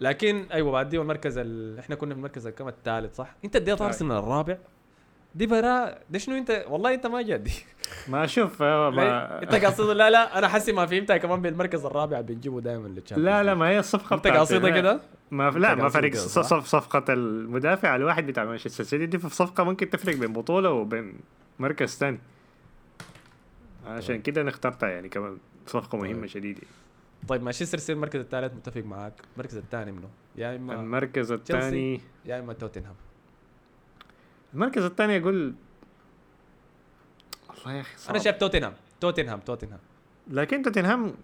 لكن أيوه بعد دي المركز ال... إحنا كنا في المركز الكم الثالث صح؟ أنت اديت. ارسنال الرابع دي برا ده شنو أنت والله أنت ما جدي ما أشوف آه، ما أنت قاصد لا لا أنا حسي ما فهمتها كمان بالمركز الرابع بنجيبه دايما للتشامبيونز لا لا ما هي الصفقه أنت قاصدها كده؟ ما لا ما صح؟ صف صفقة المدافع الواحد بتاع مانشستر سيتي دي في صفقة ممكن تفرق بين بطولة وبين مركز ثاني عشان طيب. كده أنا اخترتها يعني كمان صفقة مهمة طيب. شديدة طيب مانشستر سيتي المركز الثالث متفق معاك. المركز الثاني منه يا إما المركز الثاني. يا إما توتنهام. المركز الثاني أقول والله يا أخي صعب. أنا شايف توتنهام. توتنهام توتنهام. لكن توتنهام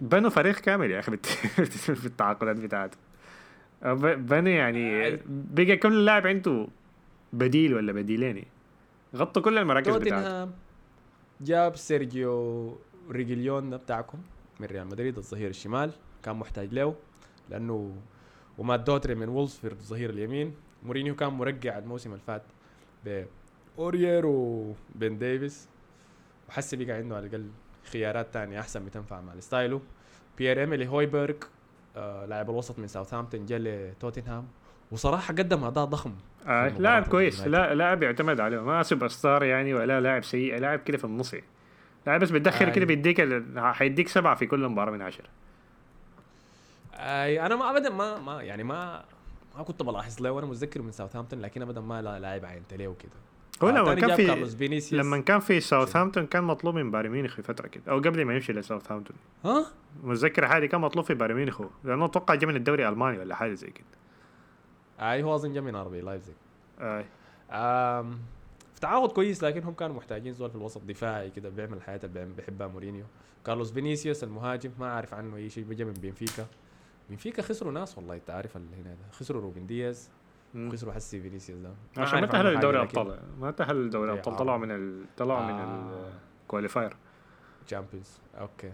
بنوا فريق كامل يا أخي في التعاقدات بتاعته. بنوا يعني آه. بقى كل لاعب عنده بديل ولا بديلين. غطوا كل المراكز بتاعته. توتنهام جاب سيرجيو ريجيليون ده بتاعكم. من ريال مدريد الظهير الشمال كان محتاج له لأنه ومات دوهرتي من وولفز الظهير اليمين. مورينيو كان مرقع الموسم اللي فات بأورييه وبن ديفيس. وحسي بقى عنده على الأقل خيارات تانية أحسن بتنفع مع style ه بيير إيميلي هويبرغ آه لاعب الوسط من ساوثهامبتون جا لتوتنهام. وصراحة قدم أداء ضخم آه لاعب كويس. لا لاعب يعتمد عليه. ما سوبر ستار يعني ولا لاعب سيء لاعب كده في النص. يعني. لاعب بس بتدخل آه. كده بيديك ال- حيديك سبعة في كل مباراة من عشرة. أي أنا ما ابدا ما ما يعني ما ما كنت بلاحظ له وأنا متذكر من ساوثهامبتون لكن ابدا ما لا- لاعب عينت له وكده. هو لما كان في لما كان في ساوثهامبتون كان مطلوب من بايرن ميونخ في فترة كده أو قبل ما يمشي لساوثهامبتون. ها؟ متذكر حاجة كان مطلوب في بايرن ميونخ لأنه أتوقع جا من الدوري الألماني ولا حاجة زي كده. أي هو أظن جا من آر بي لايبزيج. آه. آم، في تعاقد كويس لكن هم كانوا محتاجين زول في الوسط دفاعي كده بيعمل الحاجة اللي بيحبها مورينيو. كارلوس فينيسيوس المهاجم ما أعرف عنه أي شيء بيجي من بنفيكا. بنفيكا خسروا ناس والله أنت عارف اللي هنا ده. خسروا روبن دياز مم. وخسروا حسي فينيسيوس ده. ما عشان ما حاجة، لدوري الأبطال. ما تأهلوا لدوري الأبطال. طلعوا من ال... طلعوا من آه. ال qualifier Champions okay.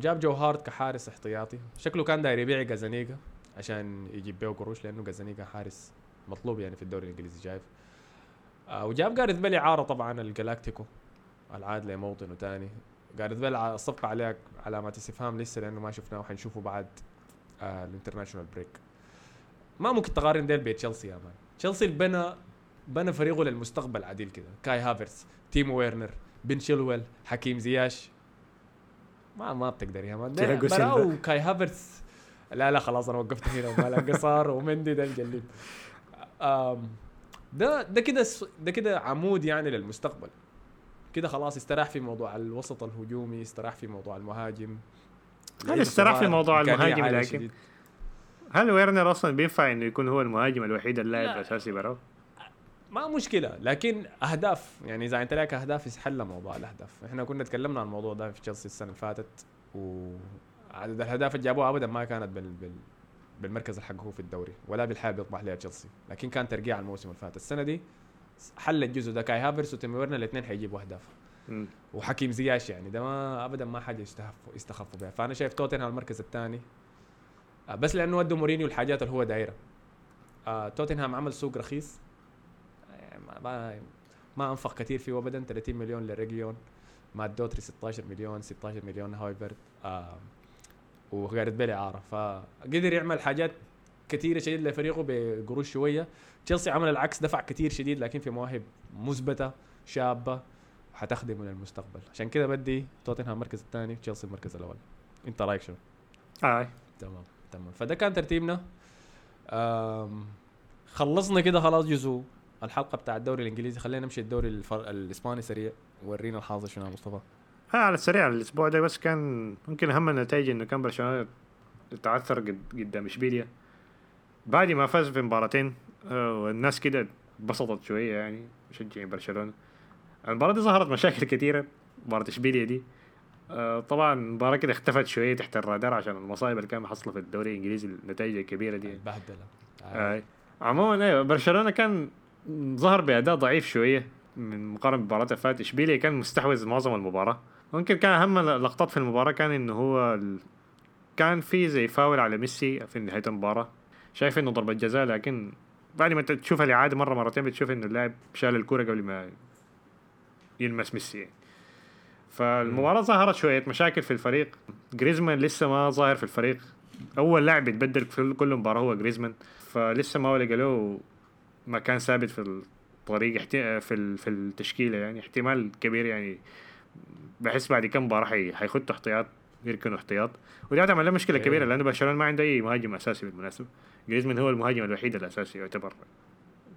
جاب جو هارت كحارس احتياطي. شكله كان داير يبيع جازانيجا عشان يجيب بيه قروش لأنه جازانيجا حارس مطلوب يعني في الدوري الإنجليزي شايف؟ آه وجاب جارث بيل اعاره طبعا ال galáctico العاد لموطنه تاني. جارث بيل الصفقه عليها علامات استفهام لسه لأنه ما شفناه وحنشوفه بعد آه ال international break. ما ممكن تقارن ديل بتشيلسي يا man. تشيلسي بنى بنى فريقه للمستقبل عديل كده. كاي هافرتس تيمو ويرنر بن تشيلويل حكيم زياش. ما ما بتقدر يا man. bro. كاي هافرتس. لا لا خلاص أنا وقفت هنا وما قصار ومندي ده الجليد ده ده كده س- ده كده عمود يعني للمستقبل كده خلاص استراح في موضوع الوسط الهجومي استراح في موضوع المهاجم هل استراح في موضوع المهاجم لكن. هل ويرنر أصلا بينفع إنه يكون هو المهاجم الوحيد اللاعب لا. الأساسي براو؟ ما مشكلة لكن أهداف يعني إذا أنت لك أهداف حل موضوع الأهداف إحنا كنا تكلمنا عن الموضوع ده في تشيلسي السنة اللي فاتت وعدد الأهداف اللي جابوها أبدا ما كانت بال... بال... بالمركز اللي حققوه في الدوري ولا بالحال بيطمح لها تشيلسي لكن كان ترقيع الموسم اللي فات. السنة دي حل الجزء ده. كاي هافيرتز وتيمو فيرنر الاثنين حيجيبوا أهداف. مم. وحكيم زياش يعني ده ما ابدا ما حاجة يستخفوا يستخفوا بها. فأنا شايف توتنهام المركز الثاني. آه، بس لأنه ودوا مورينيو الحاجات اللي هو دايرها. آه توتنهام عمل سوق رخيص. آه، ما أنفق كثير فيه ابدا. 30 مليون لريجيلون مات دوهرتي 16 مليون 16 مليون هويبيرغ وغاريث بيل اعاره فقدر يعمل حاجات كثيره شديد لفريقه بقروش شوية. تشيلسي عمل العكس دفع كثير شديد لكن في مواهب مثبتة شابة حتخدمه للمستقبل. عشان كده بدي توتنهام المركز الثاني تشيلسي المركز الأول. انت رأيك شنو؟ آه. تمام تمام. فده كان ترتيبنا. خلصنا كده خلاص جزء الحلقة بتاع الدوري الإنجليزي. خلينا نمشي الدوري الفر... الإسباني سريع. ورينا الحاصل شنو مصطفى. آه على السريع الأسبوع ده بس كان ممكن أهم النتائج إنه كان برشلونة تعثر قد قدام إشبيليا. بعد ما فاز في مباراتين آه والناس كده انبسطت شوية يعني مشجعين برشلونة. المباراة دي ظهرت مشاكل كثيره مباراة إشبيليا دي. آه طبعا المباراة كده اختفت شوية تحت الرادار عشان المصايب اللي كانت حاصلة في الدوري الإنجليزي النتائج الكبيرة دي. آه. عموما أيوه برشلونة كان ظهر بأداء ضعيف شوية من مقارنة بالمباراة اللي فاتت. إشبيليا كان مستحوذ معظم المباراة. ممكن كان أهم لقطات في المباراة كان إنه هو ال... كان في زي فاول على ميسي في نهاية المباراة. شايف إنه ضربة جزاء لكن بعد ما تشوف الإعادة مرة مرتين بتشوف إنه اللاعب شال الكوره قبل ما يلمس ميسي. يعني. فالمباراة ظهرت شوية مشاكل في الفريق. جريزمان لسه ما ظاهر في الفريق. أول لاعب يتبدل في كل مباراة هو جريزمان فلسه ما لقى له مكان ثابت في الطريق في في التشكيلة يعني احتمال كبير يعني بحس بعد كم مباراة حيخطوا احتياط يركنوا احتياط. ودي هتعمل له مشكلة كبيرة لأنه برشلونة ما عنده أي مهاجم أساسي بالمناسبة. جريزمان هو المهاجم الوحيد الأساسي يعتبر.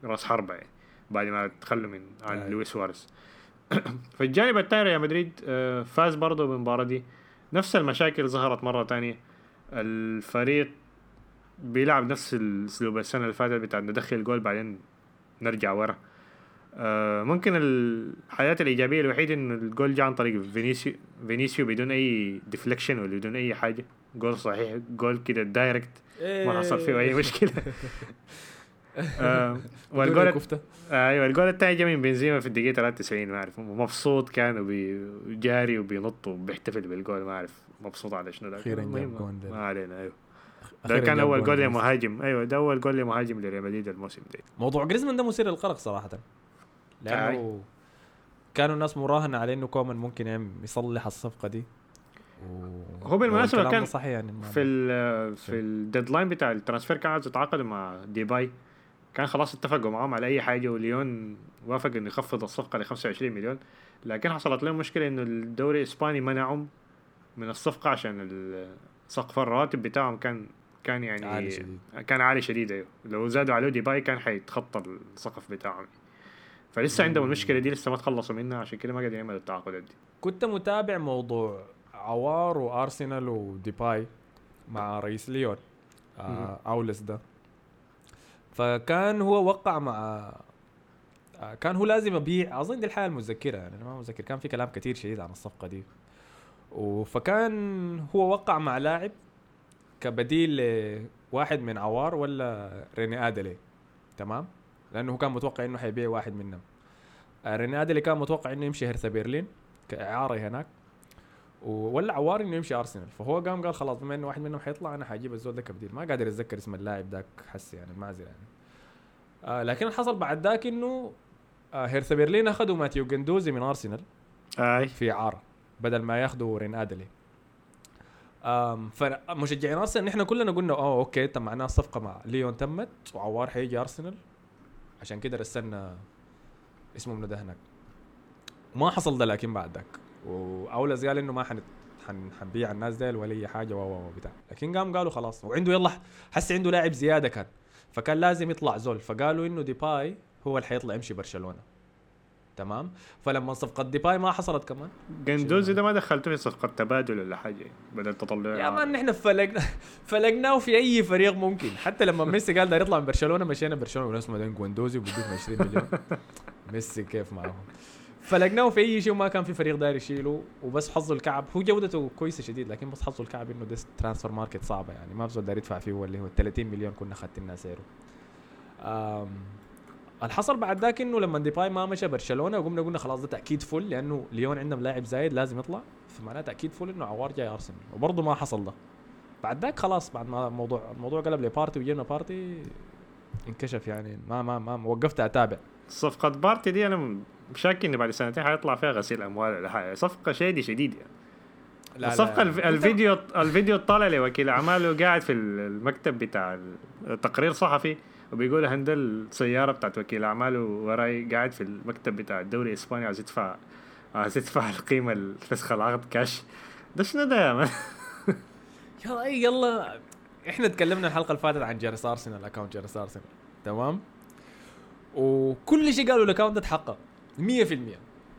راس حربة يعني بعد ما تخلوا من عن لويس سواريز. في الجانب الثاني ريال مدريد آه، فاز برضه بالمباراة دي. نفس المشاكل ظهرت مرة ثانية الفريق بيلعب نفس الأسلوب السنة اللي فاتت بتاع ندخل جول بعدين نرجع ورا. ممكن الحاجات الإيجابية الوحيدة إنه الجول جاء عن طريق فينيسيو فينيسيو بدون أي deflection ولا بدون أي حاجة. جول صحيح جول كده direct ما حصل فيه أي مشكلة. آه والجول آه أيوه الجول الثاني جاء من بنزيما في الدقيقة 93 ما أعرف. مبسوط كان وبيجاري وبينط وبيحتفل بالجول ما أعرف. مبسوط على شنو ده. أخيرا جاب جول ما علينا أيوه. ده كان أول جول لمهاجم. أيوه ده أول جول لمهاجم لريال مدريد الموسم ده. موضوع جريزمان ده مثير للقلق صراحة. لأنه كانوا الناس مراهنة على إنه كومان ممكن يصلح الصفقة دي. و... هو بالمناسبة كان صحيح يعني في ال في ال deadline بتاع ال transfer كان عايز يتعاقد مع ديباي. كان خلاص اتفقوا معاهم على أي حاجة وليون وافق إنه يخفض الصفقة ل 25 مليون. لكن حصلت لهم مشكلة إنه الدوري الإسباني منعهم من الصفقة عشان سقف الرواتب بتاعهم كان كان يعني عالي شديد. كان عالي شديد أيوه. لو زادوا عليه ديباي كان حيتخطى السقف بتاعهم. فلسه عندهم المشكلة دي لسه ما تخلصوا منها عشان كده ما قادرين يعملوا التعاقدات دي. كنت متابع موضوع عوار وأرسنال وديباي مع رئيس ليون آه أولاس ده. فكان هو وقع مع آه كان هو لازم يبيع. أظن دي الحالة المتذكره يعني أنا ما متذكر كان في كلام كثير شديد عن الصفقة دي. فكان هو وقع مع لاعب كبديل لواحد من عوار ولا ريني ادلي تمام؟ لأنه كان متوقع إنه حيبيع واحد منهم. آه، ريني أدلي كان متوقع إنه يمشي هرثا برلين كإعارة هناك. ولا عوار إنه يمشي أرسنال. فهو قام قال خلاص بما إنه واحد منهم حيطلع أنا حجيب الزول ده كبديل. ما قادر اتذكر اسم اللاعب ذاك حسي يعني المعزل يعني. آه لكن اللي حصل بعد ذاك إنه آه هيرثا برلين أخذوا ماتيو جندوزي من أرسنال. أي. في إعارة بدل ما ياخذوا رين أديليد. فمشجعين أرسنال نحن كلنا قلنا آه okay طب معناها الصفقة مع ليون تمت وعوار حيجي أرسنال. عشان كده رسلنا اسمه من ده هناك. ما حصل ده لكن بعد ذاك أولاس قال إنه ما حن حنبيع الناس ديل ولا أي حاجة و و بتاع. لكن قام قالوا خلاص. وعنده يلا حس عنده لاعب زيادة كان. فكان لازم يطلع زول. فقالوا إنه ديباي هو اللي حيطلع يمشي برشلونة. تمام؟ فلما صفقة ديباي ما حصلت كمان. جندوزي ده ما دخلته في صفقة تبادل ولا حاجة؟ بدل تطلع. يا man نحن فلقنا فلقناه في أي فريق ممكن. حتى لما ميسي قال ده يطلع من برشلونة مشينا برشلونة وناس بعدين جوندوزي وبديك 20 مليون. ميسي كيف معهم؟ فلقناه في أي شيء وما كان في فريق داير يشيله وبس حظه الكعب. هو جودته كويسة شديد لكن بس حظه الكعب إنه ده transfer market صعبة يعني. ما بزول داير يدفع فيه اللي هو 30 مليون كنا ختينا سعره اللي حصل بعد ذاك إنه لما ديباي ما مشى برشلونة وقمنا قلنا خلاص ده تأكيد full لأنه ليون عندهم لاعب زايد لازم يطلع. فمعناه تأكيد full إنه عوار جاي ارسنال وبرضه ما حصل ده. بعد ذاك خلاص بعد ما الموضوع الموضوع قلب لبارتي وجينا بارتي انكشف يعني. ما ما ما وقفت أتابع. صفقة بارتي دي أنا شاك انه بعد سنتين حيطلع فيها غسيل أموال. ولا حاجة صفقة shady شديد يعني لا. الصفقة لا. الفيديو الفيديو طالع لوكيل أعماله قاعد في المكتب بتاع التقرير صحفي. وبيقول هندل السياره بتاعت وكيل اعماله وراي قاعد في المكتب بتاع الدوري الإسباني عايز يدفع عايز يدفع القيمة الفسخ العقد كاش ده شنو ده يا man؟ يلا يلا. إحنا تكلمنا الحلقة اللي فاتت عن جيرس أرسنال account جيرس أرسنال. تمام؟ وكل شيء قالوا ال account ده اتحقق 100%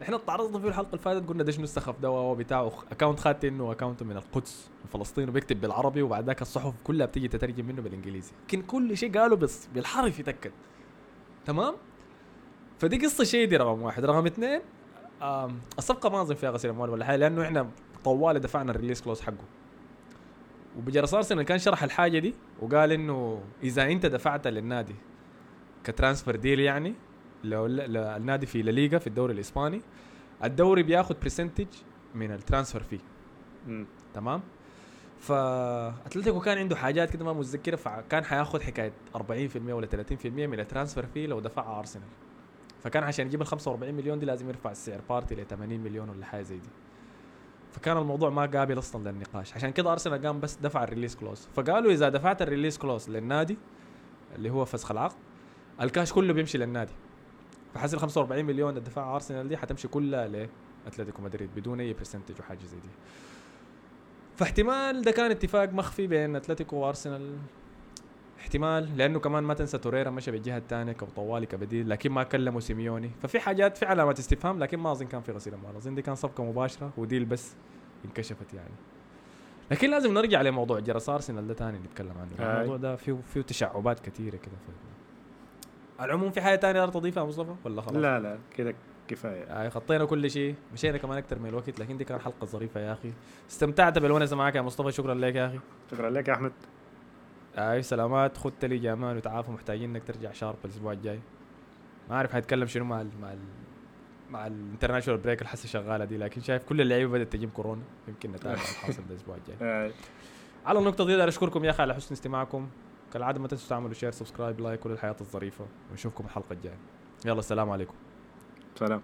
إحنا تعرضنا فيه الحلقة اللي فاتت قلنا ده السخف ده بتاعه account خدت إنه account من القدس من فلسطين وبيكتب بالعربي وبعد ذاك الصحف كلها بتيجي تترجم منه بالإنجليزي. لكن كل شيء قالوا بس بالحرف يتأكد. تمام؟ فدي قصة shady رقم واحد. رقم اثنين الصفقة ما أظن فيها غسيل أموال ولا حاجة لأنه إحنا طوال دفعنا ال release clause حقه. وبجرس ارسنال كان شرح الحاجة دي وقال إنه إذا أنت دفعت للنادي ك transfer deal يعني لو النادي في لليغا في الدوري الإسباني. الدوري بياخد percentage من ال transfer fee. تمام؟ فاتلتيكو كان عنده حاجات كده ما متذكرها فكان حياخد حكاية 40% ولا 30% من ال transfer fee لو دفعها أرسنال. فكان عشان يجيب ال 45 مليون دي لازم يرفع السعر بارتي ل 80 مليون ولا حاجة زي دي. فكان الموضوع ما قابل أصلا للنقاش. عشان كده أرسنال قام بس دفع ال release clause. فقالوا إذا دفعت ال release clause للنادي اللي هو فسخ العقد الكاش كله بيمشي للنادي. فحسب 45 مليون دفعها أرسنال دي حتمشي كلها لاتلتيكو مدريد بدون أي percentage وحاجه زي دي. فاحتمال ده كان اتفاق مخفي بين أتلتيكو وأرسنال. احتمال لأنه كمان ما تنسى توريرا مشى بالجهة الثانية كطوالي كبديل لكن ما كلموا سيميوني. ففي حاجات في علامات استفهام لكن ما أظن كان في غسيل أموال. أظن دي كان صفقة مباشرة وديل بس انكشفت يعني. لكن لازم نرجع لموضوع جرس أرسنال ده ثاني نتكلم عنه. هاي. الموضوع ده فيه فيه تشعبات كثيرة كده في على العموم في حاجة ثانية تضيفها مصطفى؟ ولا خلاص؟ لا لا كده كفاية. آه خطينا كل شيء. مشينا كمان أكثر من الوقت لكن دي كانت حلقة ظريفة يا أخي. استمتعت بالونسه معك يا مصطفى. شكرا لك يا أخي. شكرا لك يا أحمد. أي سلامات. خد لي جامان وتعافى محتاجين إنك ترجع sharp الأسبوع الجاي. ما أعرف حيتكلم شنو مع ال مع ال مع ال international break الحسه شغالة دي لكن شايف كل اللعيبة بدأت تجيب كورونا. يمكن نتابع الحاصل الأسبوع الجاي. آه. على النقطة دي أشكركم يا أخي على حسن استماعكم. كالعادة ما تنسوا تعملوا share subscribe like كل الحاجات الظريفة. ونشوفكم الحلقة الجاية. يلا السلام عليكم. سلام.